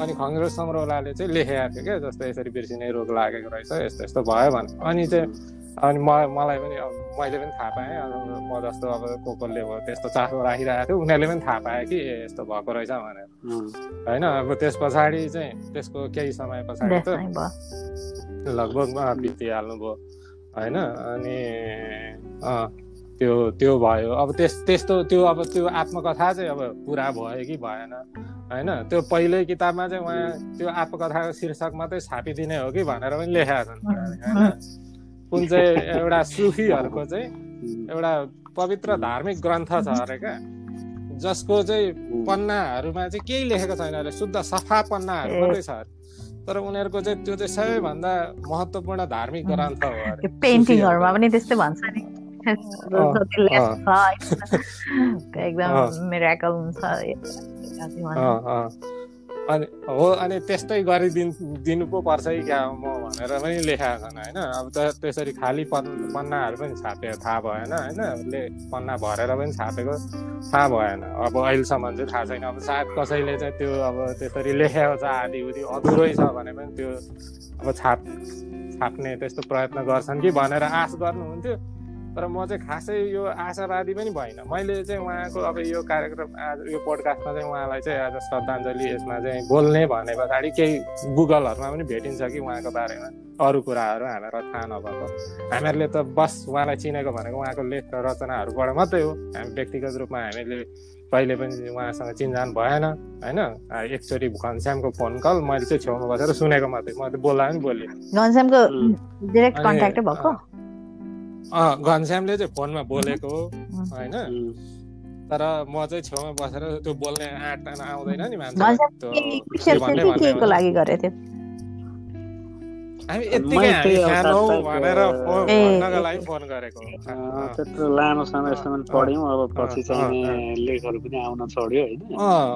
अनि खङ्ग्रेस सङ्ग्रौलाले चाहिँ लेखेको थियो क्या जस्तो यसरी बिर्सिने रोग लागेको रहेछ यस्तो यस्तो भयो भने अनि चाहिँ अनि म मलाई पनि अब मैले पनि थाहा पाएँ अब म जस्तो अब को कोले भयो त्यस्तो चासो राखिरहेको थियो उनीहरूले पनि थाहा पायो कि यस्तो भएको रहेछ भनेर। होइन अब त्यस पछाडि चाहिँ त्यसको केही समय पछाडि त लगभग बितिहाल्नु भयो। होइन अनि त्यो त्यो भयो। अब त्यस त्यस्तो त्यो अब त्यो आत्मकथा चाहिँ अब पुरा भयो कि भएन। होइन? त्यो पहिल्यै किताबमा चाहिँ उहाँ त्यो आत्मकथाको शीर्षक मात्रै छापिदिने हो कि भनेर पनि लेखेका छन् होइन? कुन चाहिँ एउटा सुफीहरूको चाहिँ एउटा पवित्र धार्मिक ग्रन्थ छ अरे क्या। जसको चाहिँ पन्नाहरूमा चाहिँ केही लेखेको छैन अरे। शुद्ध सफा पन्नाहरू मात्रै छ तर उनीहरूको चाहिँ त्यो चाहिँ सबैभन्दा महत्त्वपूर्ण धार्मिक ग्रन्थ हो पेन्टिङहरूमा पनि त्यस्तै भन्छ नि। एकदम मिराकल हुन्छ अनि हो अनि त्यस्तै गरिदिन् दिनु पो पर्छ कि क्या म भनेर पनि लेखाएको छन् होइन अब त त्यसरी खालि पन् पन्नाहरू पनि छापेको थाहा भएन होइन उसले पन्ना भरेर पनि छापेको थाहा भएन अब अहिलेसम्म चाहिँ थाहा छैन अब सायद कसैले चाहिँ त्यो अब त्यसरी लेखेको छ आदि उदि अधुरै छ भने पनि त्यो अब छाप छाप्ने त्यस्तो प्रयत्न गर्छन् कि भनेर आश गर्नुहुन्थ्यो तर म चाहिँ खासै यो आशावादी पनि भइनँ मैले चाहिँ उहाँको अब यो कार्यक्रम आज यो पोडकास्टमा चाहिँ उहाँलाई चाहिँ आज श्रद्धाञ्जली यसमा चाहिँ बोल्ने भने पछाडि केही गुगलहरूमा पनि भेटिन्छ कि उहाँको बारेमा। अरू कुराहरू हामीलाई थाहा नभएको। हामीहरूले त बस उहाँलाई चिनेको भनेको उहाँको लेख र रचनाहरूबाट मात्रै हो। हामी व्यक्तिगत रूपमा हामीले कहिले पनि उहाँसँग चिनजान भएन होइन? एकचोटि घनश्यामको फोन कल मैले चाहिँ छेउमा बसेर सुनेको मात्रै। म त बोल्दा पनि बोलेँ घनश्यामको डिरेक्ट कन्ट्याक्टै भएको? घनश्यामले चाहिँ फोनमा बोलेको होइन? तर म चाहिँ छेउमा बसेर त्यो बोल्ने आँट आउँदैन नि मान्छे लागि गरेको थियो हामी यत्तिकै भनेर भन्नको लागि फोन गरेको त्यत्रो लामो समयसम्म पढ्यौँ अब पछि चाहिँ लेखहरू पनि आउन छोड्यो होइन?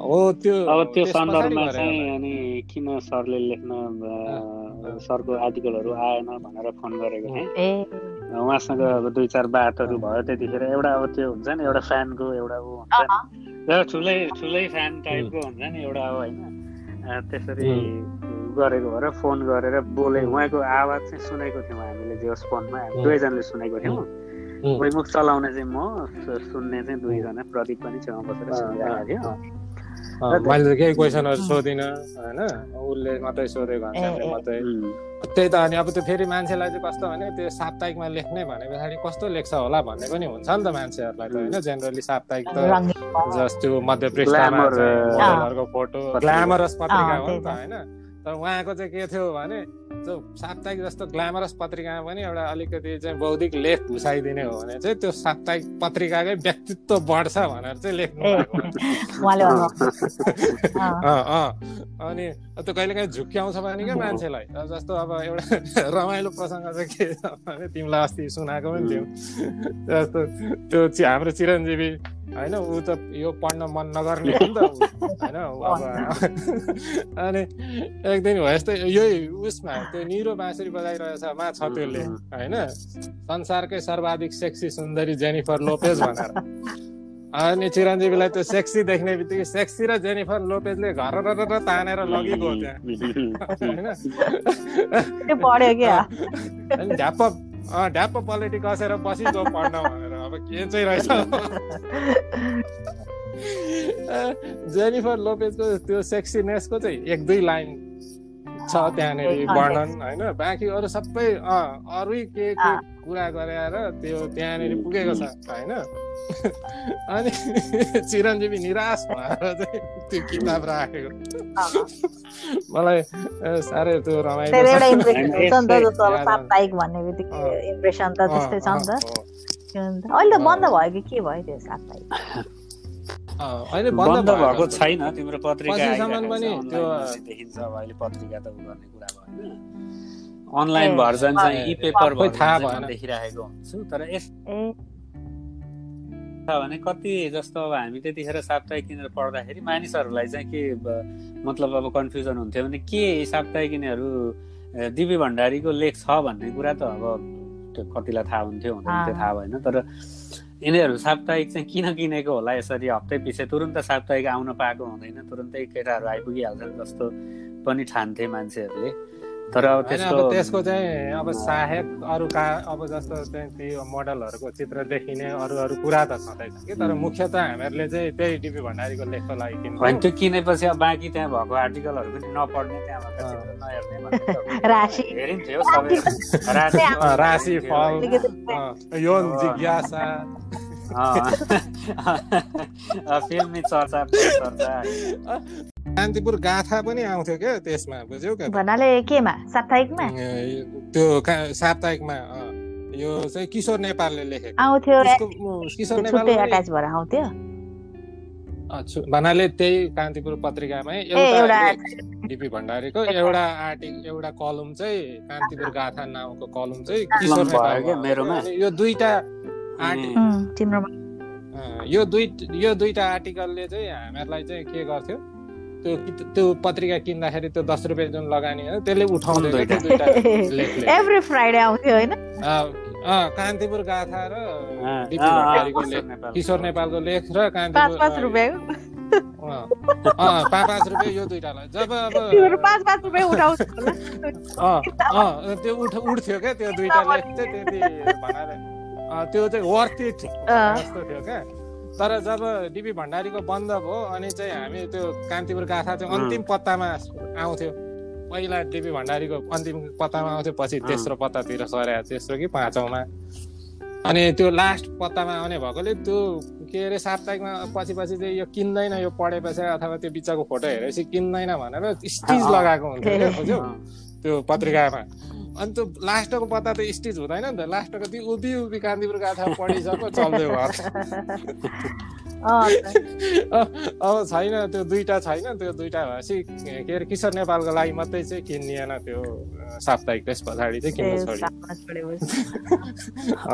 हो त्यो अब त्यो सन्दर्भमा चाहिँ अनि किन सरले लेख्न सरको आर्टिकलहरू आएन भनेर फोन गरेको थिएँ। उहाँसँग अब दुई चार बातहरू भयो त्यतिखेर एउटा अब त्यो हुन्छ नि एउटा फ्यानको एउटा ऊ हुन्छ नि। ठुलै ठुलै फ्यान टाइपको हुन्छ नि एउटा अब होइन। त्यसरी गरेको भएर फोन गरेर बोले। उहाँको आवाज चाहिँ सुनेको थियौँ हामीले जे फोनमा। दुवैजनाले सुनेको थियौँ। मुख चलाउने चाहिँ म सुन्ने चाहिँ दुईजना प्रदीप पनि छेउमा बसेर सुनिरहेको थियो। मैले त केही क्वेसनहरू सोधिनँ होइन उसले मात्रै सोधेको मात्रै त्यही त अनि अब त्यो फेरि मान्छेलाई चाहिँ कस्तो भने त्यो साप्ताहिकमा लेख्ने भने पछाडि कस्तो लेख्छ होला भन्ने पनि हुन्छ नि त मान्छेहरूलाई त होइन जेनरली साप्ताहिक त जस्तो मध्य पृष्ठमा फोटो ग्ल्यामरस पत्रिका हो नि त होइन तर उहाँको चाहिँ के थियो भने त्यो साप्ताहिक जस्तो ग्ल्यामरस पत्रिकामा पनि एउटा अलिकति चाहिँ बौद्धिक लेख घुसाइदिने हो भने चाहिँ त्यो साप्ताहिक पत्रिकाकै व्यक्तित्व बढ्छ भनेर चाहिँ लेख्नु <laughs> अनि त्यो कहिले काहीँ झुक्क्याउँछ भने क्या मान्छेलाई। जस्तो अब एउटा <laughs> रमाइलो प्रसङ्ग चाहिँ के छ भने तिमीलाई अस्ति सुनाएको पनि थियौँ। <laughs> जस्तो त्यो हाम्रो चिरञ्जीवी होइन ऊ त यो पढ्न मन नगर्ने हो नि त होइन अब अनि एक दिन हो यस्तै यही उसमा त्यो निरो बाँसुरी बजाइरहेछ मा छ त्यसले होइन? संसारकै सर्वाधिक सेक्सी सुन्दरी जेनिफर लोपेज भनेर। <laughs> अनि चिरञ्जीवीलाई त्यो सेक्सी देख्ने बित्तिकै सेक्सी र जेनिफर लोपेजले घर र तानेर लगेको त्यहाँ। ढ्याप्प ढ्याप्प पलेटी कसेर बसिगयो पढ्न भनेर अब के चाहिँ रहेछ? <laughs> जेनिफर लोपेजको त्यो सेक्सीनेसको चाहिँ एक दुई लाइन छ त्यहाँनिर वर्णन होइन? बाँकी अरू सबै अरू के के कुरा गरेर त्यो त्यहाँनिर पुगेको छ होइन? <laughs> अनि चिरञ्जीवी निराश भएर चाहिँ त्यो किताब राखेको। मलाई साह्रै त्यो रमाइलो अहिले बन्द भयो कि के भयो त्यो साप्ताहिक? अहिले बन्द भएको छैन। तिम्रो पत्रिका पनि त्यो देखिन्छ अब अहिले पत्रिका त गर्ने कुरा भएन। अनलाइन भर्जन चाहिँ इ पेपर थाहा भएन। देखिरहेको हुन्छु तर यस भने कति जस्तो अब हामी त्यतिखेर साप्ताहिक किनेर पढ्दाखेरि मानिसहरूलाई चाहिँ के मतलब अब कन्फ्युजन हुन्थ्यो भने के साप्ताहिक किनेहरू दिपी भण्डारीको लेख छ भन्ने कुरा त अब त्यो कतिलाई थाहा हुन्थ्यो हुनुहुन्थ्यो थाहा भएन तर यिनीहरू साप्ताहिक चाहिँ किन किनेको होला यसरी हप्तै पछि? तुरन्त साप्ताहिक आउन पाएको हुँदैन तुरन्तै केटाहरू आइपुगिहाल्छन् जस्तो पनि ठान्थे मान्छेहरूले। तर अब त्यसको त्यसको चाहिँ अब सहायक अरू का अब जस्तो चाहिँ त्यो मोडलहरूको चित्र देखिने अरू अरू कुरा त छँदैछ कि तर मुख्य त हामीहरूले चाहिँ त्यही डिपी भण्डारीको लेखको लागि होइन त्यो किनेपछि अब बाँकी त्यहाँ भएको आर्टिकलहरू पनि नपढ्ने त्यहाँ राशि। फल यौन जिज्ञासा। <laughs> फिल्मी चर्चा कान्तिपुर गाथा पनि आउँथ्यो क्या त्यसमा बुझ्यौ क्या? भन्नाले केमा साप्ताहिकमा? त्यो साप्ताहिकमा यो चाहिँ किशोर नेपालले लेखेको। आउँथ्यो किशोर नेपाल अट्याच भएर आउँथ्यो। भन्नाले त्यही कान्तिपुर पत्रिकामै एउटा डिपी भण्डारीको एउटा आर्टिकल एउटा कलम चाहिँ कान्तिपुर गाथा नाउँको कलम चाहिँ किशोर नेपाल यो दुईटा यो दुई यो दुईटा आर्टिकलले चाहिँ हामीहरूलाई चाहिँ के गर्थ्यो? त्यो त्यो पत्रिका किन्दाखेरि त्यो दस रुपियाँ जुन लगानी हो त्यसले उठाउँदै एभ्री फ्राइडे <laughs> आउँथ्यो होइन? कान्तिपुर गाथा र किशोर नेपालको लेख र कान्तिपुर पाँच रुपियाँ पाँच पाँच रुपियाँ यो दुइटालाई जब अब पाँच पाँच रुपियाँ उठाउँछ त्यो उठ उठ्थ्यो क्या त्यो दुइटा लेख चाहिँ त्यति भनेर त्यो चाहिँ वर्थ इट जस्तो थियो क्या। तर जब डिपी भण्डारीको बन्द भयो अनि चाहिँ हामी त्यो कान्तिपुर गाथा चाहिँ अन्तिम पत्तामा आउँथ्यो। पहिला डिपी भण्डारीको अन्तिम पत्तामा आउँथ्यो पछि तेस्रो पत्तातिर सर्या तेस्रो कि पाँचौँमा। अनि त्यो लास्ट पत्तामा आउने भएकोले त्यो के अरे साप्ताहिकमा पछि पछि चाहिँ यो किन्दैन यो पढेपछि अथवा त्यो बिचको फोटो हेरेपछि किन्दैन भनेर स्टिच लगाएको हुन्थ्यो बुझ्यौ? त्यो पत्रिकामा। अनि त्यो लास्टको पत्ता त स्टिच हुँदैन नि त। लास्टको त्यो उभि उभि कान्तिपुर गाथा पढिसक्यो चल्दै घर अब छैन त्यो दुइटा छैन त्यो दुइटा भएपछि के अरे किशोर नेपालको लागि मात्रै चाहिँ किनिएन त्यो साप्ताहिक। त्यस पछाडि चाहिँ किन्न छोड्यो।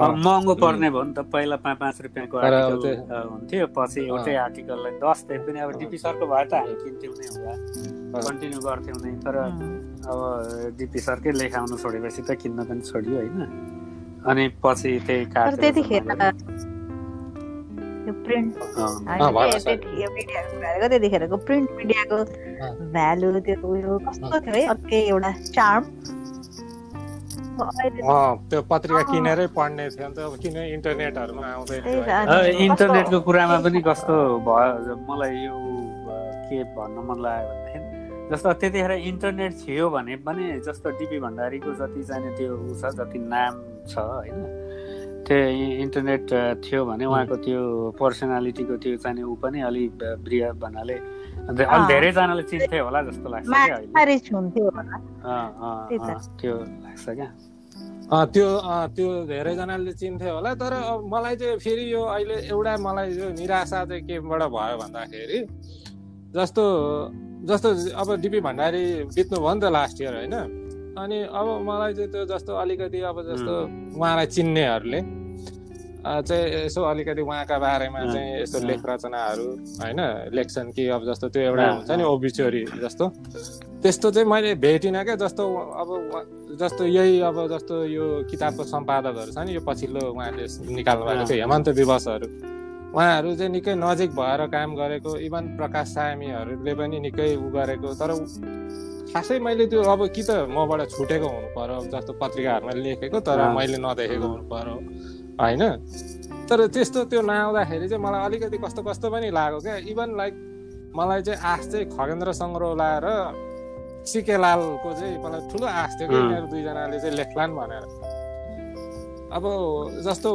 महँगो पर्ने भयो नि त। पहिला पाँच पाँच रुपियाँको हुन्थ्यो। पछि एउटै आर्टिकललाई दस दिन पनि अब डिपी सरको भए त हामी किन्थ्यौँ नै होला कन्टिन्यू गर्थ्यौँ नै। तर अब डिपी सरकै लेखाउनु छोडेपछि त किन्न पनि छोड्यो होइन। अनि पछि त्यही त्यतिखेर त्यो प्रिन्ट मिडियाको त्यतिखेरको प्रिन्ट मिडियाको भ्यालु त्यो उयो कस्तो थियो है अर्कै एउटा चार्म। त्यो पत्रिका किनेरै पढ्ने थियो नि त किन इन्टरनेटहरूमा आउँदैन इन्टरनेटको कुरामा पनि कस्तो भयो? मलाई यो के भन्न मन लाग्यो भन्दाखेरि जस्तो त्यतिखेर इन्टरनेट थियो भने पनि जस्तो डिपी भण्डारीको जति चाहिने त्यो ऊ छ जति नाम छ होइन? त्यो इन्टरनेट थियो भने उहाँको त्यो पर्सनालिटीको त्यो चाहिने ऊ पनि अलिक बृहत भन्नाले अलिक धेरैजनाले चिन्थे होला जस्तो लाग्छ त्यो लाग्छ क्या। त्यो त्यो धेरैजनाले चिन्थे होला तर मलाई चाहिँ फेरि यो अहिले एउटा मलाई यो निराशा चाहिँ केबाट भयो भन्दाखेरि जस्तो जस्तो अब डिपी भण्डारी बित्नु भयो नि त लास्ट इयर होइन? अनि अब मलाई चाहिँ त्यो जस्तो अलिकति अब जस्तो उहाँलाई चिन्नेहरूले चाहिँ यसो अलिकति उहाँका बारेमा चाहिँ यस्तो लेख रचनाहरू होइन? लेख्छन् कि अब जस्तो त्यो एउटा हुन्छ नि ओबिचोरी जस्तो। त्यस्तो चाहिँ मैले भेटिनँ क्या जस्तो अब जस्तो यही अब जस्तो यो किताबको सम्पादकहरू छ नि यो पछिल्लो उहाँले निकाल्नु भएको थियो हेमन्त दिवसहरू उहाँहरू चाहिँ निकै नजिक भएर काम गरेको इभन प्रकाश सामीहरूले पनि निकै उ गरेको तर खासै मैले त्यो अब कि त मबाट छुटेको हुनु पर्यो जस्तो पत्रिकाहरूमा लेखेको तर मैले नदेखेको हुनु पर्यो होइन? तर त्यस्तो त्यो नआउँदाखेरि चाहिँ मलाई अलिकति कस्तो कस्तो पनि लाग्यो क्या। इभन लाइक मलाई चाहिँ आश चाहिँ खगेन्द्र सङ्ग्रौला र सिकेलालको चाहिँ मलाई ठुलो आश थियो कि यिनीहरू दुईजनाले चाहिँ लेख्लान् भनेर। अब जस्तो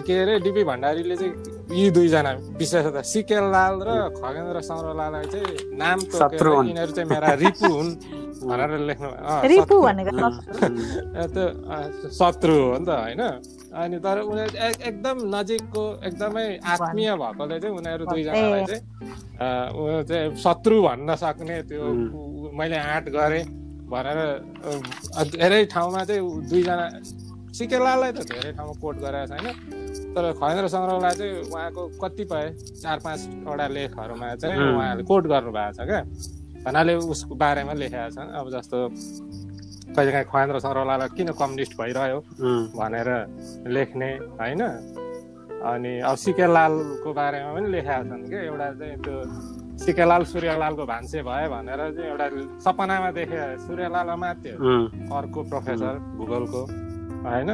के अरे डिपी भण्डारीले चाहिँ यी दुईजना विशेषतः सिकेलाल र खगेन्द्र सङ्ग्रौलालाई चाहिँ नाम तोकेर यिनीहरू चाहिँ मेरा रिपु हुन् भनेर लेख्नु त्यो शत्रु हो नि त होइन? अनि तर उनीहरू एकदम नजिकको एकदमै आत्मीय भएकोले चाहिँ उनीहरू दुईजनालाई चाहिँ उयो चाहिँ शत्रु भन्न सक्ने त्यो मैले आँट गरेँ भनेर धेरै ठाउँमा चाहिँ दुईजना सिकेलालाई त धेरै ठाउँमा कोट गरेको छैन तर खगेन्द्र सङ्ग्रहलाई चाहिँ उहाँको कतिपय चार पाँचवटा लेखहरूमा चाहिँ उहाँहरूले कोट गर्नुभएको छ क्या? भन्नाले उसको बारेमा लेखेका छन्। अब जस्तो कहिलेकाहीँ खगेन्द्र सङ्ग्रहलाई किन कम्युनिस्ट भइरह्यो भनेर लेख्ने होइन? अनि अब सिकेलालको बारेमा पनि लेखेका छन् क्या? एउटा चाहिँ त्यो सिकेलाल सूर्यलालको भान्से भयो भनेर चाहिँ एउटा सपनामा देखे सूर्यलाल मात्यो अर्को प्रोफेसर भूगोलको। होइन?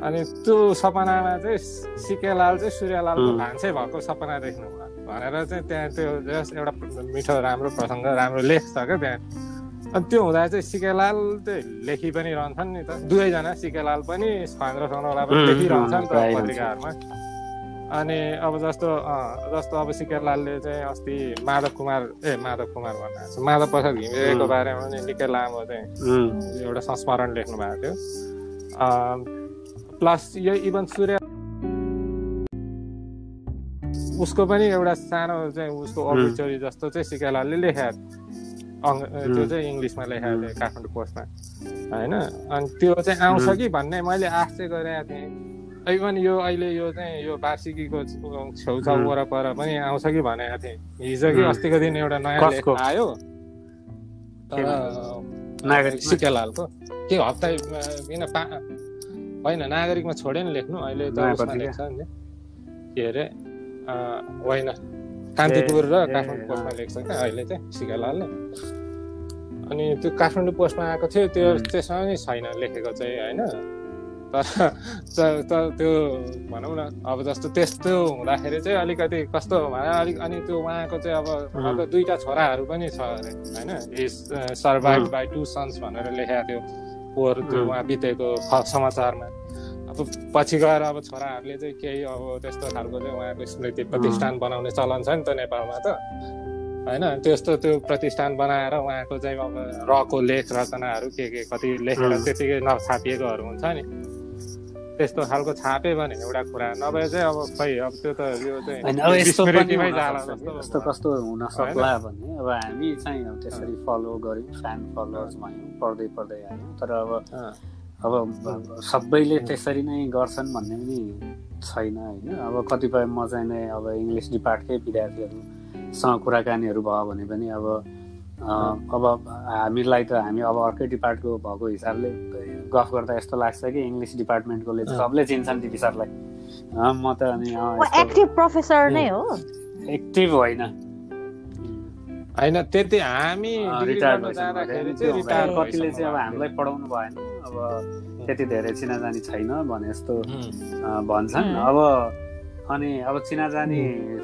अनि त्यो सपनामा चाहिँ सिकेलाल चाहिँ सूर्यलालको भान्से भएको सपना देख्नु भनेर चाहिँ त्यहाँ त्यो जस्ट एउटा मिठो राम्रो प्रसङ्ग राम्रो लेख छ क्या त्यहाँ। अनि त्यो हुँदा चाहिँ सिकेलाल चाहिँ लेखि पनि रहन्छन् नि त। दुवैजना सिकेलाल पनि खगेन्द्र सङ्ग्रौला पनि लेखिरहन्छन् त पत्रिकाहरूमा। अनि अब जस्तो जस्तो अब सिकेलालले चाहिँ अस्ति माधव कुमार ए माधव कुमार भन्नु माधव प्रसाद घिमिरेको बारेमा पनि निकै लामो चाहिँ एउटा संस्मरण लेख्नु भएको थियो। प्लस यो इभन सूर्य उसको पनि एउटा सानो चाहिँ उसको अबिचोरी जस्तो चाहिँ सिकालाले लेखाएको अङ्ग त्यो चाहिँ इङ्ग्लिसमा लेखाएको थियो काठमाडौँ पोस्टमा। होइन? अनि त्यो चाहिँ आउँछ कि भन्ने मैले आश चाहिँ गरेको थिएँ। इभन यो अहिले यो चाहिँ यो वार्षिकीको छेउछाउ वरपर पनि आउँछ कि भनेको थिएँ। हिजो कि अस्तिको दिन एउटा नयाँ लेख आयो। तर सिकेलालको के हप्ता किन पा होइन नागरिकमा छोडेन लेख्नु? अहिले त लेख्छ नि। के अरे? होइन। कान्तिपुर र काठमाडौँ पोस्टमा लेख्छ क्या अहिले चाहिँ सिकालालले। अनि त्यो काठमाडौँ पोस्टमा आएको थियो त्यो त्यसमा नि छैन लेखेको चाहिँ होइन? तर त्यो भनौँ न अब जस्तो त्यस्तो हुँदाखेरि चाहिँ अलिकति कस्तो भने अलिक अनि त्यो उहाँको चाहिँ अब दुईवटा छोराहरू पनि छ अरे होइन? Is survived by two sons भनेर लेखेको थियो पोहोर त्यो उहाँ बितेको समाचारमा। अब पछि गएर अब छोराहरूले चाहिँ केही अब त्यस्तो खालको चाहिँ उहाँको स्मृति प्रतिष्ठान बनाउने चलन छ नि त नेपालमा त। होइन? त्यस्तो त्यो प्रतिष्ठान बनाएर उहाँको चाहिँ अब रको लेख रचनाहरू के के कति लेखेर त्यतिकै नछापिएकोहरू हुन्छ नि। त्यस्तो खालको छापे भने एउटा कुरा। नभए चाहिँ अब खै अब त्यो त यो चाहिँ कस्तो कस्तो हुन सक्ला भन्ने। अब हामी चाहिँ अब त्यसरी फलो गऱ्यौँ फ्यान फलोवर्स भयौँ पढ्दै पढ्दै आयौँ। तर अब अब सबैले त्यसरी नै गर्छन् भन्ने पनि छैन होइन। अब कतिपय म चाहिँ नै अब इङ्ग्लिस डिपार्टकै विद्यार्थीहरूसँग कुराकानीहरू भयो भने पनि अब अब हामीलाई त हामी अब अर्कै डिपार्टको भएको हिसाबले गफ गर्दा यस्तो लाग्छ कि इङ्ग्लिस डिपार्टमेन्टकोले सबले चिन्छन् टिभी सरलाई। म त अनि एक्टिभ प्रोफेसर नै हो। एक्टिभ होइन। होइन त्यति हामी कतिले चाहिँ अब हामीलाई पढाउनु भएन अब त्यति धेरै चिनाजानी छैन भने जस्तो भन्छन्। अब अनि अब चिनाजानी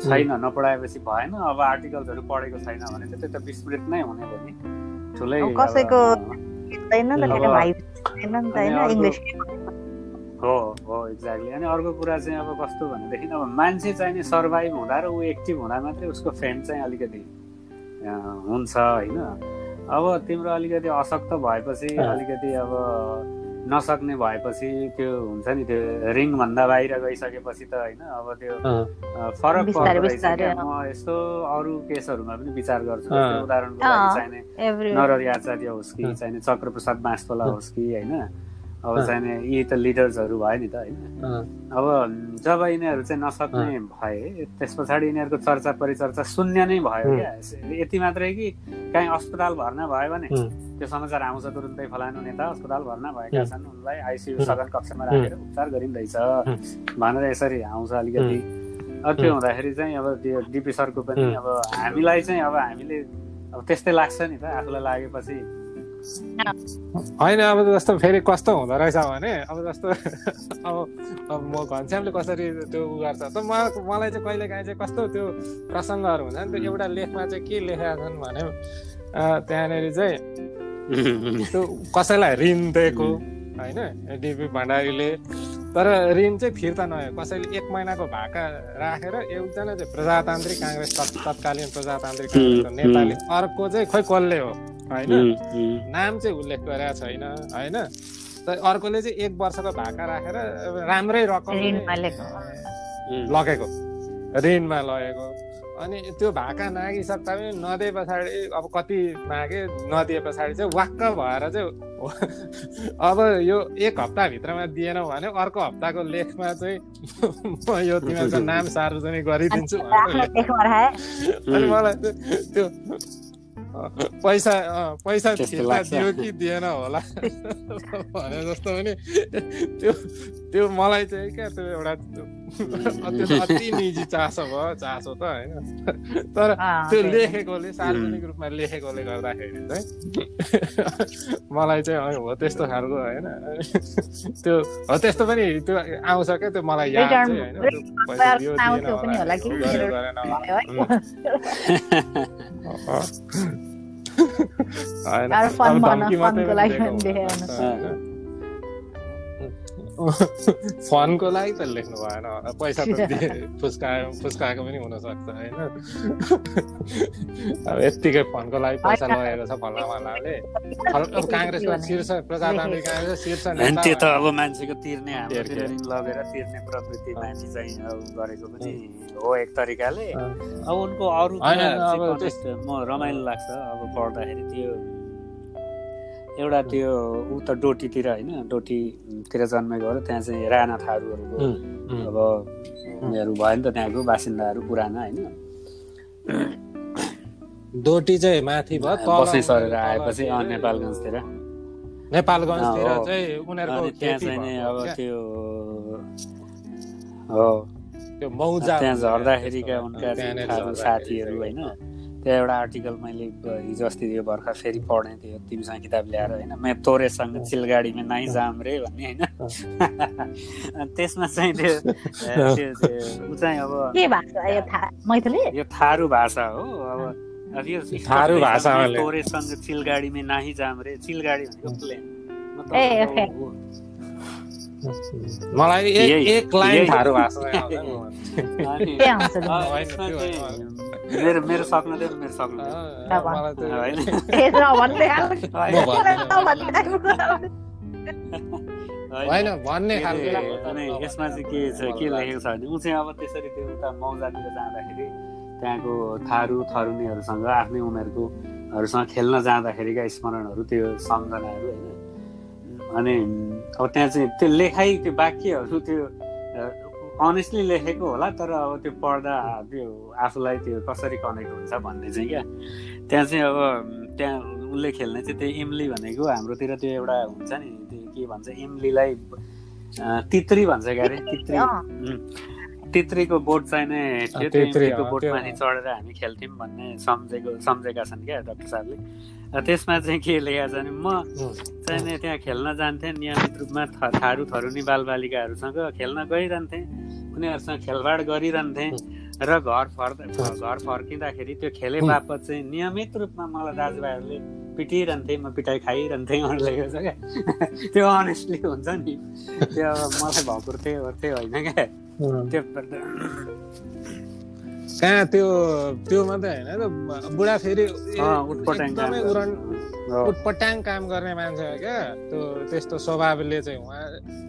छैन नपढाएपछि भएन अब आर्टिकल्सहरू पढेको छैन भने चाहिँ त्यो त विस्मृत नै हुने भयो नि। ठुलै कसैको हो हो एक्ज्याक्टली अनि अर्को कुरा चाहिँ अब कस्तो भनेदेखि अब मान्छे चाहिँ नि सर्भाइभ हुँदा र ऊ एक्टिभ हुँदा मात्रै उसको फेम चाहिँ अलिकति हुन्छ होइन। अब तिम्रो अलिकति असक्त भएपछि अलिकति अब नसक्ने भएपछि त्यो हुन्छ नि त्यो रिङभन्दा बाहिर गइसकेपछि त होइन अब त्यो फरक पर्दो रहेछ म यस्तो अरू केसहरूमा पनि विचार गर्छु। उदाहरणको लागि चाहिने नरहरि आचार्य होस् कि चाहिने चक्रप्रसाद बाँसतोला होस् कि होइन। अब चाहिँ यी त लिडर्सहरू भयो नि त होइन। अब जब यिनीहरू चाहिँ नसक्ने भए त्यस पछाडि यिनीहरूको चर्चा परिचर्चा शून्य नै भयो क्या। यति मात्रै कि काहीँ अस्पताल भर्ना भयो भने त्यो समाचार आउँछ तुरुन्तै फलानु नेता अस्पताल भर्ना भएका छन्। उनलाई आइसियु सदन कक्षमा राखेर उपचार गरिँदैछ। भनेर यसरी आउँछ अलिकति। त्यो हुँदाखेरि चाहिँ अब त्यो डिपी सरको पनि अब हामीलाई चाहिँ अब हामीले अब त्यस्तै लाग्छ नि त आफूलाई लागेपछि। होइन अब जस्तो फेरि कस्तो हुँदो रहेछ भने अब जस्तो <laughs> अब अब म घनश्यामले कसरी त्यो उ गर्छ? त म मलाई चाहिँ कहिले काहीँ चाहिँ कस्तो त्यो प्रसङ्गहरू हुन्छ नि त्यो एउटा लेखमा चाहिँ के लेखेका छन् भने त्यहाँनिर चाहिँ <laughs> त्यो कसैलाई ऋण दिएको होइन डिपी भण्डारीले तर ऋण चाहिँ फिर्ता नभयो कसैले एक महिनाको भाका राखेर एकजना चाहिँ प्रजातान्त्रिक काङ्ग्रेस तत्कालीन प्रजातान्त्रिक काङ्ग्रेसको नेताले अर्को चाहिँ खोइ कसले हो? होइन? नाम चाहिँ उल्लेख गरेका छैन होइन? अर्कोले चाहिँ एक वर्षको भाका राखेर राम्रै रकम लगेको। ऋणमा लगेको। अनि त्यो भाका नागिसक्दा पनि नदिए पछाडि अब कति मागे नदिए पछाडि चाहिँ वाक्क भएर चाहिँ <laughs> अब यो एक हप्ताभित्रमा दिएन भने अर्को हप्ताको लेखमा चाहिँ म यो तिमीहरूको नाम सार्वजनिक गरिदिन्छु अनि <laughs> मलाई त्यो पैसा पैसा फिर्ता दियो कि दिएन होला <laughs> भने जस्तो पनि त्यो त्यो मलाई चाहिँ क्या त्यो एउटा <laughs> अति निजी चासो भयो चासो त होइन। तर त्यो लेखेकोले सार्वजनिक रूपमा लेखेकोले गर्दाखेरि चाहिँ <laughs> मलाई चाहिँ हो त्यस्तो खालको होइन। त्यो हो त्यस्तो पनि त्यो आउँछ क्या त्यो मलाई याद चाहिँ होइन। <laughs> फनको लागि त लेख्नु भएन। होला पैसा त फुस्का फुस्काएको पनि हुनसक्छ होइन? अब यत्तिकै फनको लागि पैसा लगेको छ फल्ला फल्लाले काङ्ग्रेसको शीर्ष प्रजातान्त्रिक <laughs> काङ्ग्रेस शीर्ष त्यो त अब मान्छेको तिर्ने लगेर तिर्ने प्रवृत्ति मान्छे चाहिँ गरेको पनि हो एक तरिकाले। अब उनको अरू म रमाइलो लाग्छ अब पढ्दाखेरि त्यो एउटा त्यो ऊ त डोटीतिर होइन डोटीतिर जन्मेको हो त्यहाँ चाहिँ राणा थारूहरूको अब उनीहरू भयो नि त त्यहाँको बासिन्दाहरू पुराना होइन। डोटी चाहिँ माथि भयो बसै सरेर आएपछि नेपालगञ्जतिर। नेपालगञ्जतिर चाहिँ उनीहरूको त्यहाँ चाहिँ अब त्यो हो। त्यो मौजा त्यहाँ झर्दाखेरिका उनका साथीहरू होइन। त्यहाँ एउटा आर्टिकल मैले हिजो अस्ति यो भर्खर फेरि पढेँ थियो। तिमीसँग किताब ल्याएर होइन? म तोरेसँग चिलगाडीमा नाइ जाम रे भन्ने होइन? त्यसमा चाहिँ त्यो ऊ चाहिँ अब यो थारू भाषा हो। अब यो थारू भाषा तोरेसँग चिलगाडीमा नाहि जाम रे। चिलगाडी भनेको प्लेन मलाई एक लाइन थारू भाषा मेरो मेरो सक्नु थियो मेरो सक्नु होइन। <laughs> <laughs> भन्ने यसमा चाहिँ के छ के लेखेको छ भने ऊ चाहिँ अब त्यसरी त्यो उता मौजातिर जाँदाखेरि त्यहाँको थारू थरुनीहरूसँग आफ्नै उमेरकोहरूसँग खेल्न जाँदाखेरिका स्मरणहरू त्यो सम्झनाहरू होइन। अनि अब त्यहाँ चाहिँ त्यो लेखाइ त्यो वाक्यहरू त्यो अनेस्टली लेखेको होला तर अब त्यो पढ्दा त्यो आफूलाई त्यो कसरी कनेक्ट हुन्छ भन्ने चाहिँ क्या। त्यहाँ चाहिँ अब त्यहाँ उसले खेल्ने चाहिँ त्यो इम्ली भनेको हाम्रोतिर त्यो एउटा हुन्छ नि त्यो के भन्छ इम्लीलाई तित्री भन्छ क्या अरे तित्री। तित्रीको बोट चाहिँ नै थियो तित्रीको बोटमाथि चढेर हामी खेल्थ्यौँ भन्ने सम्झेको सम्झेका छन् क्या डक्टर साहबले। त्यसमा चाहिँ के लेखेको छ भने म चाहिँ नै त्यहाँ खेल्न जान्थेँ नियमित रूपमा थारू थरुनी बालबालिकाहरूसँग खेल्न गइरहन्थेँ। उनीहरूसँग खेलबाड गरिरहन्थेँ। र घर फर्दा घर फर्किँदाखेरि त्यो खेले बापत चाहिँ नियमित रूपमा मलाई दाजुभाइहरूले पिटिरहन्थे म पिटाइ खाइरहन्थेँ छ क्या? <laughs> त्यो अनेस्टली हुन्छ नि। त्यो मलाई भकुर थियो होइन क्या। त्यो कहाँ त्यो त्यो मात्रै होइन बुढा फेरि एकदमै उटपट्याङ काम गर्ने मान्छे हो क्या। त्यो त्यस्तो स्वभावले चाहिँ उहाँ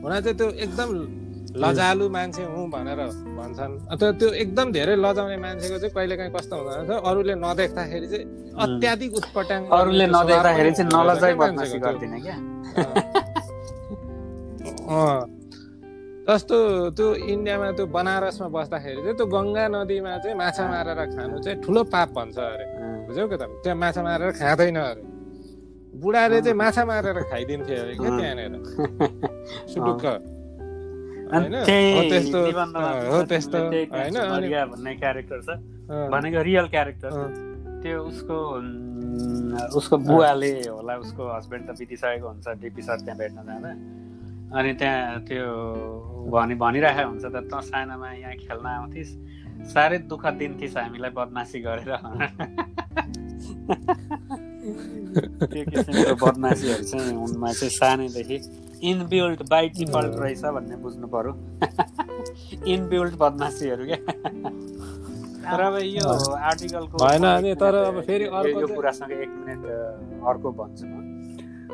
हुन चाहिँ त्यो एकदम लजालु मान्छे हुँ भनेर भन्छन्। अथवा त्यो एकदम धेरै लजाउने मान्छेको चाहिँ कहिले काहीँ कस्तो हुँदो रहेछ? अरूले नदेख्दाखेरि चाहिँ अत्याधिक उटपटाङ अरूले नदेख्दाखेरि चाहिँ नलजाइ बदमासी गर्दिन क्या? जस्तो त्यो इन्डियामा त्यो बनारसमा बस्दाखेरि चाहिँ त्यो गङ्गा नदीमा चाहिँ माछा मारेर खानु चाहिँ ठुलो पाप भन्छ अरे। बुझ्यौ के त त्यहाँ माछा मारेर खाँदैन अरे। बुढाले चाहिँ माछा मारेर खाइदिन्थ्यो अरे क्या त्यहाँनिर। <laughs> सुटुक्क। भन्ने क्यारेक्टर छ। भनेको रियल क्यारेक्टर त्यो उसको उसको बुवाले होला उसको हस्बेन्ड त बितिसकेको हुन्छ डिपी सर त्यहाँ भेट्न जाँदा। अनि त्यहाँ त्यो भनि भनिरहेको हुन्छ त त सानोमा यहाँ खेल्न आउँथिस् साह्रै दुःख दिन्थिस् हामीलाई बदमासी गरेर। त्यो किसिमको बदमासीहरू चाहिँ उनमा चाहिँ सानैदेखि इनबिल्ड बाई डिफल्ट रहेछ भन्ने बुझ्नु पर्यो। <laughs> इनबिल्ड बदमासीहरू क्या। <laughs> तर अब यो आर्टिकलको होइन अनि तर अब फेरि अर्को कुरासँग एक मिनट अर्को भन्छु म।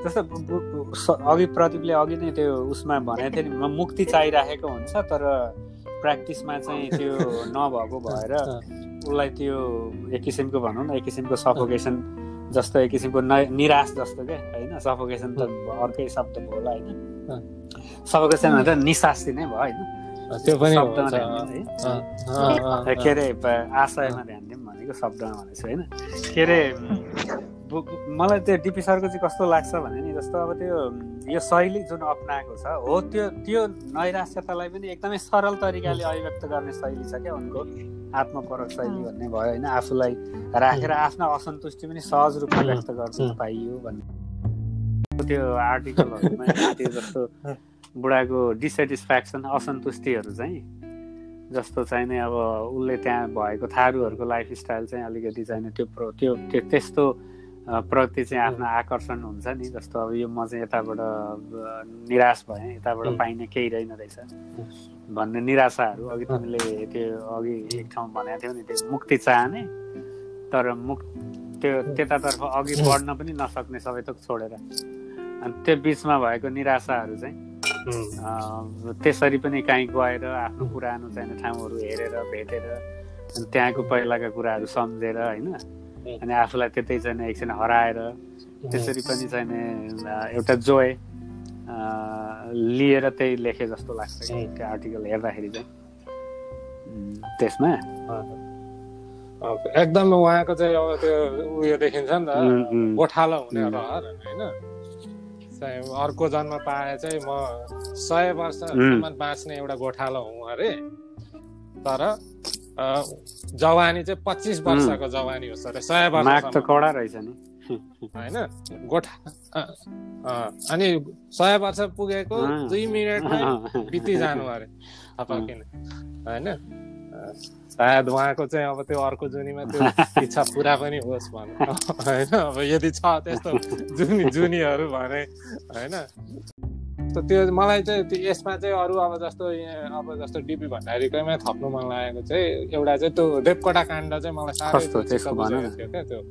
जस्तो अघि प्रदीपले अघि नै त्यो उसमा भनेको थियो नि मुक्ति चाहिराखेको हुन्छ तर प्र्याक्टिसमा चाहिँ त्यो <laughs> नभएको भएर उसलाई त्यो एक किसिमको भनौँ न एक किसिमको सफोकेसन जस्तो एक किसिमको निराश जस्तो क्या होइन? सफोकेसन त अर्कै शब्द भयो होला होइन? सफोकेसन भन्दा निसासी नै भयो होइन? त्यो पनि के अरे आशयमा ध्यान दिउँ भनेको शब्दमा भनेको होइन? के अरे मलाई त्यो डिपी सरको चाहिँ कस्तो लाग्छ भने नि जस्तो अब त्यो यो शैली जुन अप्नाएको छ हो त्यो त्यो नैराश्यतालाई पनि एकदमै सरल तरिकाले अभिव्यक्त गर्ने शैली छ क्या उनको आत्मपरक शैली भन्ने भयो होइन। आफूलाई राखेर आफ्नो असन्तुष्टि पनि सहज रूपमा व्यक्त गर्न पाइयो भन्ने। त्यो आर्टिकलहरूमा त्यो जस्तो बुढाको डिसेटिस्फ्याक्सन असन्तुष्टिहरू चाहिँ जस्तो चाहिँ नि अब उसले त्यहाँ भएको थारूहरूको लाइफस्टाइल चाहिँ अलिकति चाहिँ त्यो त्यो त्यस्तो प्रति चाहिँ आफ्नो आकर्षण हुन्छ नि जस्तो अब यो म चाहिँ यताबाट निराश भएँ यताबाट पाइने केही रहेन रहेछ। भन्ने निराशाहरू अघि तिमीले त्यो अघि एक ठाउँ भनेको थियौ नि त्यो मुक्ति चाहने तर मुक त्यो त्यतातर्फ अघि बढ्न पनि नसक्ने सबै थोक छोडेर। अनि त्यो बिचमा भएको निराशाहरू चाहिँ त्यसरी पनि काहीँ गएर आफ्नो पुरानो चाहिने ठाउँहरू हेरेर भेटेर त्यहाँको पहिलाका कुराहरू सम्झेर होइन अनि आफूलाई त्यतै चाहिँ एकछिन हराएर त्यसरी पनि चाहिँ एउटा जोय लिएर त्यही लेखे जस्तो लाग्छ त्यो आर्टिकल हेर्दाखेरि चाहिँ। त्यसमा? एकदम उहाँको चाहिँ अब त्यो उयो देखिन्छ नि त गोठालो हुने रहर होइन? अर्को जन्म पाए चाहिँ म सय वर्षसम्म बाँच्ने एउटा गोठालो हुँ अरे। तर जवानी चाहिँ पच्चिस वर्षको जवानी हो सर सय वर्ष त कडा रहेछ नि। होइन गोठा अनि सय वर्ष पुगेको दुई मिनटमा बितिजानु अरे किन होइन सायद उहाँको चाहिँ अब त्यो अर्को जुनीमा त्यो इच्छा पुरा पनि होस् भनौँ। <laughs> होइन अब यदि छ त्यस्तो जुनी जुनीहरू भने होइन। त्यो मलाई चाहिँ त्यो यसमा चाहिँ अरू अब जस्तो अब जस्तो डिपी भण्डारीकैमा थप्नु मन लागेको चाहिँ एउटा चाहिँ त्यो देवकोटा काण्ड चाहिँ मलाई साह्रै थियो क्या त्यो।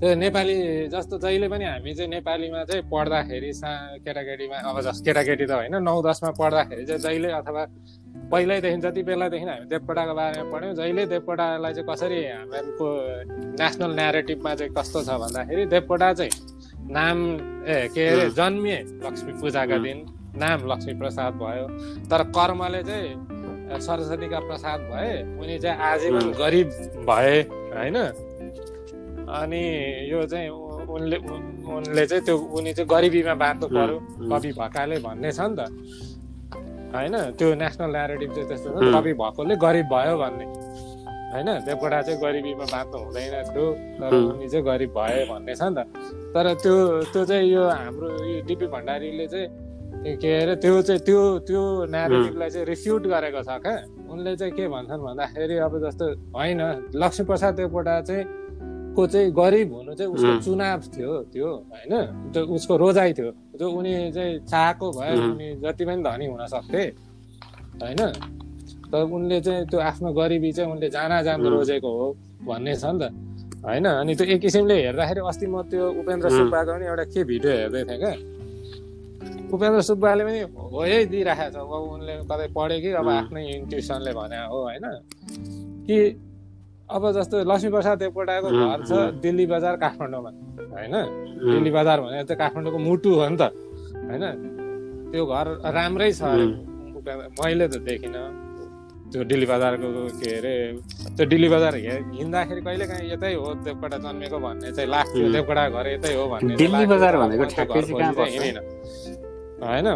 त्यो नेपाली जस्तो जहिले पनि हामी चाहिँ नेपालीमा चाहिँ पढ्दाखेरि सा केटाकेटीमा अब जस्तो केटाकेटी त होइन नौ दसमा पढ्दाखेरि चाहिँ जहिले अथवा पहिल्यैदेखि जति बेलादेखि हामी देवकोटाको बारेमा पढ्यौँ जहिले देवकोटालाई चाहिँ कसरी हाम्रो नेसनल नेरेटिभमा चाहिँ कस्तो छ भन्दाखेरि देवकोटा चाहिँ नाम ए के अरे जन्मिए लक्ष्मी पूजाका दिन। नाम लक्ष्मी प्रसाद भयो। तर कर्मले चाहिँ सरस्वतीका प्रसाद भए उनी चाहिँ आजीवन गरिब भए होइन? अनि यो चाहिँ उनले उनले चाहिँ त्यो उनी चाहिँ गरिबीमा बाँच्नु पर्यो। कवि भकाले भन्ने छ नि त। होइन? त्यो नेसनल न्यारेटिभ चाहिँ त्यस्तो छ कवि भएकोले गरिब भयो भन्ने। होइन देवकोटा चाहिँ गरिबीमा बाँच्नु हुँदैन थियो तर उनी चाहिँ गरिब भए भन्ने छ नि त। तर त्यो त्यो चाहिँ यो हाम्रो यो डिपी भण्डारीले चाहिँ के अरे त्यो चाहिँ त्यो त्यो न्यारेटिभलाई चाहिँ रिफ्युट गरेको छ क्या। उनले चाहिँ के भन्छन् भन्दाखेरि अब जस्तो होइन लक्ष्मीप्रसाद देवकोटा चाहिँ को चाहिँ गरिब हुनु चाहिँ उसको चुनाव थियो त्यो होइन। त्यो उसको रोजाइ थियो। जो उनी चाहिँ चाहेको भए उनी जति पनि धनी हुन सक्थे होइन। तर उनले चाहिँ त्यो आफ्नो गरिबी चाहिँ उनले जाना जानु रोजेको हो भन्ने छ नि त। होइन? अनि त्यो एक किसिमले हेर्दाखेरि अस्ति म त्यो उपेन्द्र सुब्बाको पनि एउटा के भिडियो हेर्दै थिएँ क्या? उपेन्द्र सुब्बाले पनि हो है दिइराखेको छ। अब उनले कतै पढ्यो कि? अब आफ्नै इन्ट्युसनले भने हो होइन? कि अब जस्तो लक्ष्मीप्रसाद देवकोटाको घर छ दिल्ली बजार काठमाडौँमा होइन? दिल्ली बजार भने चाहिँ काठमाडौँको मुटु हो नि त होइन? त्यो घर राम्रै छ मैले त देखिनँ। त्यो दिल्ली बजारको के अरे त्यो दिल्ली बजार हिँड्दाखेरि कहिले काहीँ यतै हो देवकोटा जन्मेको भन्ने चाहिँ लाग्थ्यो देवकोटा घर यतै हो भन्ने दिल्ली बजार भनेको हिँडेन। होइन?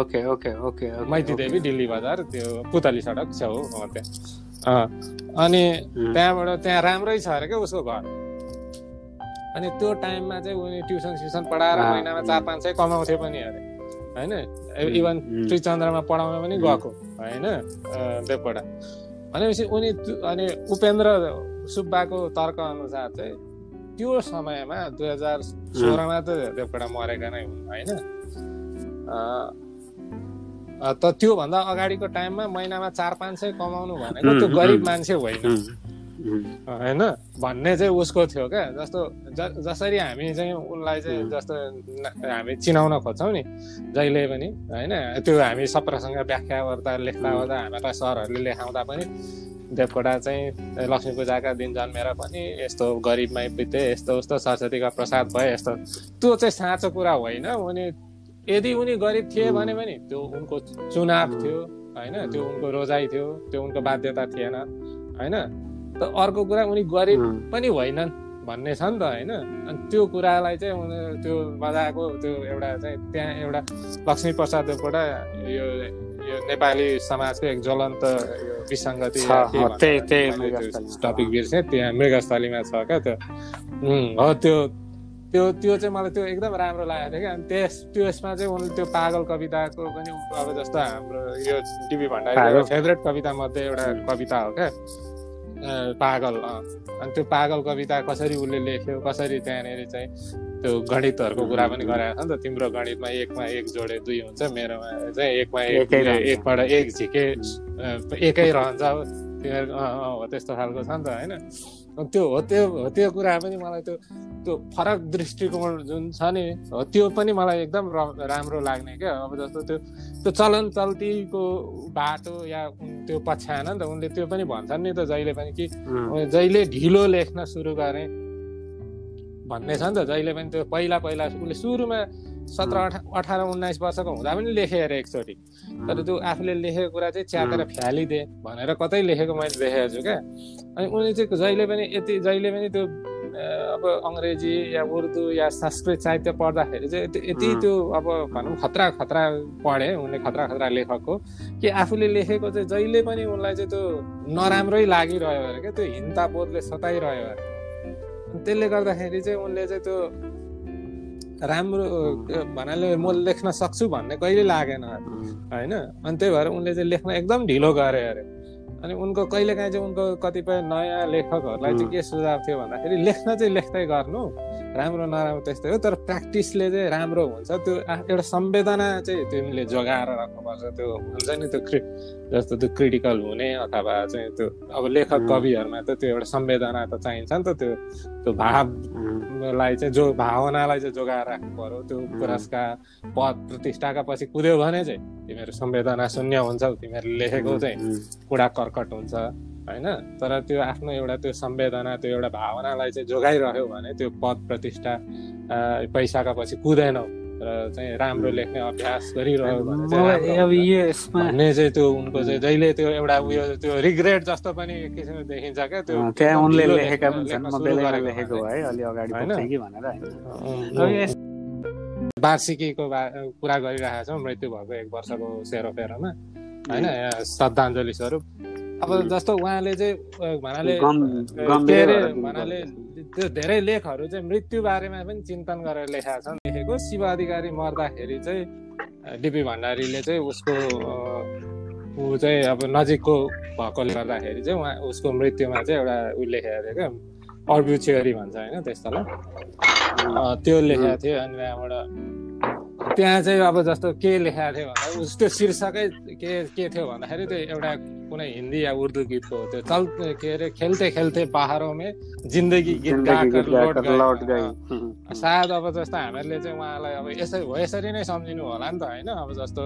Okay okay okay Maiti Devi Dilli Bazar त्यो पुतली सडक छेउ त्यहाँ। अनि त्यहाँबाट त्यहाँ राम्रै छ अरे क्या उसको घर। अनि त्यो टाइममा चाहिँ उनी ट्युसन स्युसन पढाएर महिनामा चार पाँच सय कमाउँथे पनि अरे। होइन? इभन त्रिचन्द्रमा पढाउन पनि गएको। होइन? देवकोटा भनेपछि उनी अनि उपेन्द्र सुब्बाको तर्क अनुसार चाहिँ त्यो समयमा दुई हजार सोह्रमा त देवकोटा मरेका नै हुन् होइन? त त्योभन्दा अगाडिको टाइममा महिनामा चार पाँच सय कमाउनु भनेको त्यो गरिब मान्छे होइन। होइन? भन्ने चाहिँ उसको थियो क्या। जस्तो जसरी हामी चाहिँ उसलाई चाहिँ जस्तो हामी चिनाउन खोज्छौँ नि जहिले पनि होइन? त्यो हामी सप्रसँग व्याख्या गर्दा लेख्दा गर्दा हामीलाई सरहरूले लेखाउँदा पनि देवकोटा चाहिँ लक्ष्मी पूजाका दिन जन्मेर पनि यस्तो गरिबमै बिते यस्तो उस्तो सरस्वतीका प्रसाद भयो यस्तो। त्यो चाहिँ साँचो कुरा होइन। उनी यदि उनी गरिब थिए भने पनि त्यो उनको चुनाव थियो होइन? त्यो उनको रोजाइ थियो त्यो उनको बाध्यता थिएन होइन? त अर्को कुरा उनी गरिब पनि होइनन् भन्ने छ नि त होइन। अनि त्यो कुरालाई चाहिँ त्यो बजाएको त्यो एउटा चाहिँ त्यहाँ एउटा लक्ष्मी प्रसाद देवकोटा यो यो नेपाली समाजको एक ज्वलन्त यो विसङ्गति टपिक बिर्सेँ त्यहाँ मृगस्थलीमा छ क्या त्यो। हो त्यो त्यो त्यो चाहिँ मलाई त्यो एकदम राम्रो लागेको थियो क्या। अनि त्यस त्यसमा चाहिँ उनले त्यो पागल कविताको पनि अब जस्तो हाम्रो यो टिभी भण्डारी फेभरेट कविता मध्ये एउटा कविता हो क्या। पागल अनि त्यो पागल कविता कसरी उसले लेख्यो कसरी त्यहाँनिर चाहिँ त्यो गणितहरूको कुरा पनि गराएको छ नि त तिम्रो गणितमा एकमा एक जोडे दुई हुन्छ मेरोमा चाहिँ एकमा एक एकबाट एक झिके एकै रहन्छ। तिमीहरू हो त्यस्तो खालको छ नि त होइन? त्यो हो त्यो हो त्यो कुरा पनि मलाई त्यो त्यो फरक दृष्टिकोण जुन छ नि हो त्यो पनि मलाई एकदम राम्रो लाग्ने क्या। अब जस्तो त्यो त्यो चलन चल्तीको बाटो या त्यो पछ्याएन नि त उनले त्यो पनि भन्छन् नि त जहिले पनि कि जहिले ढिलो लेख्न सुरु गरेँ भन्ने छ नि त जहिले पनि त्यो पहिला पहिला उसले सुरुमा सत्र अठा अठार उन्नाइस वर्षको हुँदा पनि लेखेँ अरे एकचोटि। तर त्यो आफूले लेखेको कुरा चाहिँ च्यातेर फ्यालिदिए भनेर कतै लेखेको मैले देखेको छु क्या। अनि उनी चाहिँ जहिले पनि यति जहिले पनि त्यो अब अङ्ग्रेजी या उर्दू या संस्कृत साहित्य पढ्दाखेरि चाहिँ यति त्यो अब भनौँ खतरा खतरा पढे उनले खतरा खतरा लेखकको कि आफूले लेखेको चाहिँ जहिले पनि उनलाई चाहिँ त्यो नराम्रै लागिरह्यो अरे क्या। त्यो हिन्ता बोधले सताइरह्यो अरे। त्यसले गर्दाखेरि चाहिँ उनले चाहिँ त्यो राम्रो भन्नाले म लेख्न सक्छु भन्ने कहिले लागेन। होइन? अनि त्यही भएर उनले चाहिँ लेख्न एकदम ढिलो गरे अरे। अनि उनको कहिलेकाहीँ चाहिँ उनको कतिपय नयाँ लेखकहरूलाई चाहिँ के सुझाव थियो भन्दाखेरि लेख्न चाहिँ लेख्दै गर्नु राम्रो नराम्रो त्यस्तै हो तर प्र्याक्टिसले चाहिँ राम्रो हुन्छ। त्यो एउटा संवेदना चाहिँ तिमीले जोगाएर राख्नुपर्छ। त्यो हुन्छ नि त्यो क्रि जस्तो त्यो क्रिटिकल हुने अथवा चाहिँ त्यो अब लेखक कविहरूमा त त्यो एउटा संवेदना त चाहिन्छ नि त त्यो त्यो भावलाई चाहिँ जो भावनालाई चाहिँ जोगाएर राख्नु पर्यो। त्यो पुरस्कार पद प्रतिष्ठाका पछि कुद्यो भने चाहिँ तिमीहरू संवेदना शून्य हुन्छौ। तिमीहरूले लेखेको चाहिँ कुरा कर्कट हुन्छ होइन? तर त्यो आफ्नो एउटा त्यो संवेदना त्यो एउटा भावनालाई चाहिँ जोगाइरह्यो भने त्यो पद प्रतिष्ठा पैसाका पछि कुदैनौ। र चाहिँ राम्रो लेख्ने अभ्यास गरिरह्यो भने भन्ने चाहिँ त्यो उनको चाहिँ जहिले त्यो एउटा उयो त्यो रिग्रेट जस्तो पनि किसिमले देखिन्छ क्या त्यो त्यहाँ उनले लेखेका पनि छन् म बेलैमा लेखेको भए अलि अगाडि कि भनेर वार्षिकीको कुरा गरिरहेको छौँ मृत्यु भएको एक वर्षको सेरोफेरोमा। होइन श्रद्धाञ्जली स्वरूप अब जस्तो उहाँले चाहिँ भन्नाले के अरे भन्नाले त्यो धेरै लेखहरू चाहिँ मृत्यु बारेमा पनि चिन्तन गरेर लेखेका छन्। लेखेको शिव अधिकारी मर्दाखेरि चाहिँ डिपी भण्डारीले चाहिँ उसको ऊ चाहिँ अब नजिकको भएकोले गर्दाखेरि चाहिँ उहाँ उसको मृत्युमा चाहिँ एउटा ऊ लेखेको थियो क्या अर्ब्युचेरी भन्छ होइन त्यस्तोलाई। त्यो लेखेको थियो अनि त्यहाँबाट त्यहाँ चाहिँ अब जस्तो के लेखाएको थियो भन्दा उसको शीर्षकै के के थियो भन्दाखेरि त्यो एउटा कुनै हिन्दी या उर्दू गीतको त्यो चल के अरे खेल्थे खेल्थे पहाडोमे जिन्दगी गीत सायद अब जस्तो हामीहरूले चाहिँ उहाँलाई अब यसरी हो यसरी नै सम्झिनु होला नि त होइन? अब जस्तो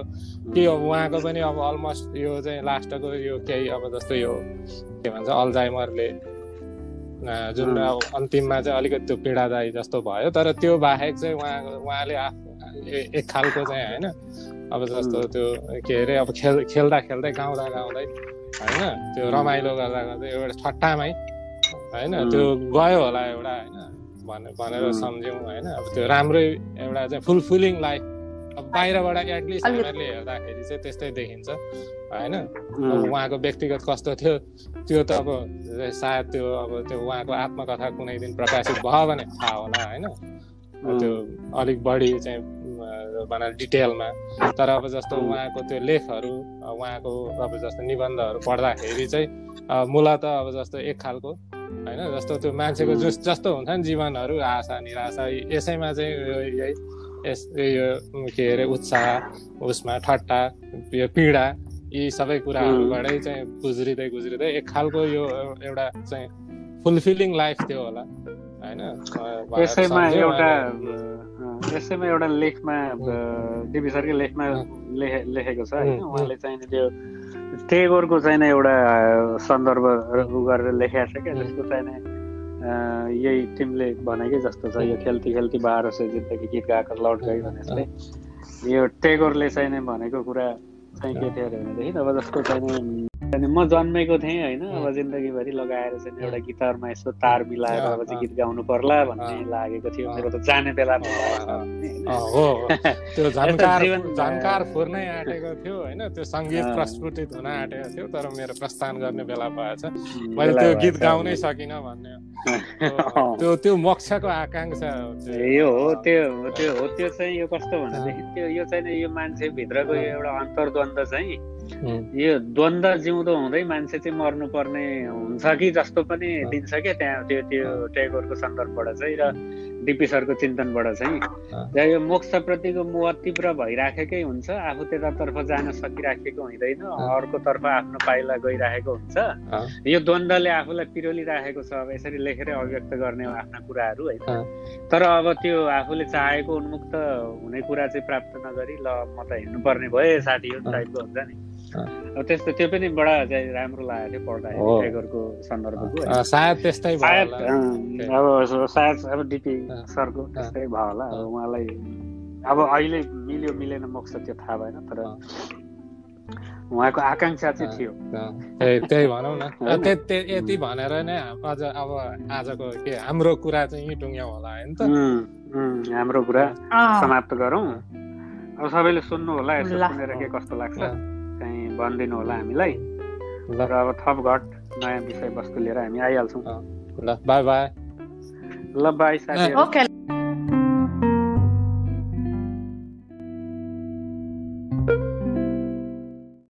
के अब उहाँको पनि अब अलमोस्ट यो चाहिँ लास्टको यो केही अब जस्तो यो के भन्छ अल्जाइमरले जुन अब अन्तिममा चाहिँ अलिकति त्यो पीडादायी जस्तो भयो तर त्यो बाहेक चाहिँ उहाँ उहाँले एक खालको चाहिँ होइन। अब जस्तो त्यो के अरे अब खेल खेल्दा खेल्दै गाउँदा गाउँदै होइन त्यो रमाइलो गर्दा गर्दै एउटा ठट्टामै होइन त्यो गयो होला एउटा होइन भनेर सम्झ्यौँ होइन अब त्यो राम्रै एउटा चाहिँ फुलफिलिङ लाइफ। अब बाहिरबाट एटलिस्ट हामीहरूले हेर्दाखेरि चाहिँ त्यस्तै देखिन्छ होइन। उहाँको व्यक्तिगत कस्तो थियो त्यो त अब सायद त्यो अब त्यो उहाँको आत्मकथा कुनै दिन प्रकाशित भयो भने थाहा होला होइन। त्यो अलिक बढी चाहिँ भनौँ डिटेलमा। तर अब जस्तो उहाँको त्यो लेखहरू उहाँको अब जस्तो निबन्धहरू पढ्दाखेरि चाहिँ मूलत अब जस्तो एक खालको होइन? जस्तो त्यो मान्छेको जस जस्तो हुन्छ नि जीवनहरू आशा निराशा यसैमा चाहिँ यही यस यो के अरे उत्साह उसमा ठट्टा यो पीडा यी सबै कुराहरूबाटै चाहिँ गुज्रिँदै गुज्रिँदै एक खालको यो एउटा चाहिँ फुलफिलिङ लाइफ थियो होला होइन? यसैमा एउटा लेखमा डिबी सरकै लेखमा लेखेको छ होइन। उहाँले चाहिँ त्यो टेगोरको चाहिँ एउटा सन्दर्भ गरेर लेखेको छ क्या जसको चाहिँ यही टिमले भनेकै जस्तो छ। यो खेल्ती खेल्ती बाह्र सय जिन्दगी गीत गाएको लौट गई भने यो टेगोरले चाहिँ भनेको कुरा चाहिँ के थियो अरे भनेदेखि अब जस्तो चाहिँ अनि म जन्मेको थिएँ होइन अब जिन्दगीभरि लगाएर चाहिँ एउटा गिटारमा यसो तार मिलाएर अब चाहिँ गीत गाउनु पर्ला भन्ने लागेको थियो। मेरो त जाने बेला हो त्यो <laughs> झन्कार फुर्नै आँटेको <laughs> थियो होइन त्यो सङ्गीत प्रस्फुटित हुन आँटेको थियो तर मेरो प्रस्थान गर्ने बेला भएछ। मैले त्यो गीत गाउनै सकिनँ भन्ने <laughs> त्यो त्यो मोक्षको आकाङ्क्षा यो हो त्यो त्यो हो त्यो चाहिँ यो कस्तो भनेदेखि त्यो यो चाहिँ यो मान्छेभित्रको एउटा अन्तर्द्वन्द चाहिँ यो द्वन्द जिउँदो हुँदै मान्छे चाहिँ मर्नुपर्ने हुन्छ कि जस्तो पनि दिन्छ क्या त्यहाँ त्यो त्यो टेगोरको सन्दर्भबाट चाहिँ र डिपी सरको चिन्तनबाट चाहिँ। यो मोक्षप्रतिको मोह तीव्र भइराखेकै हुन्छ आफू त्यतातर्फ जान सकिराखेको हुँदैन अर्कोतर्फ आफ्नो पाइला गइराखेको हुन्छ। यो द्वन्द्वले आफूलाई पिरोलिराखेको छ अब यसरी लेखेरै अभिव्यक्त गर्ने आफ्ना कुराहरू होइन। तर अब त्यो आफूले चाहेको उन्मुक्त हुने कुरा चाहिँ प्राप्त नगरी ल म त हिँड्नुपर्ने भए साथी टाइपको हुन्छ नि। अब त्यस्तो त्यो पनि बडा चाहिँ राम्रो लागेको थियो पढ्दाखेरि टाइगरको सन्दर्भको सायद त्यस्तै सायद अब सायद अब डिपी सरको त्यस्तै भयो होला। अब उहाँलाई अब अहिले मिल्यो मिलेन मोक्ष त्यो थाहा भएन तर उहाँको आकाङ्क्षा चाहिँ थियो। त्यही भनौँ न। यति भनेर नै अझ अब आजको के हाम्रो कुरा चाहिँ यहीँ टुङ्ग्यौँ होला होइन त। हाम्रो कुरा समाप्त गरौँ। अब सबैले सुन्नु होला यसो सुनेर के कस्तो लाग्छ। भनिदिनु होला हामीलाई। र अब थप घट नयाँ विषयवस्तु लिएर हामी आइहाल्छौँ। ल बाई बाई। ल बाई साथी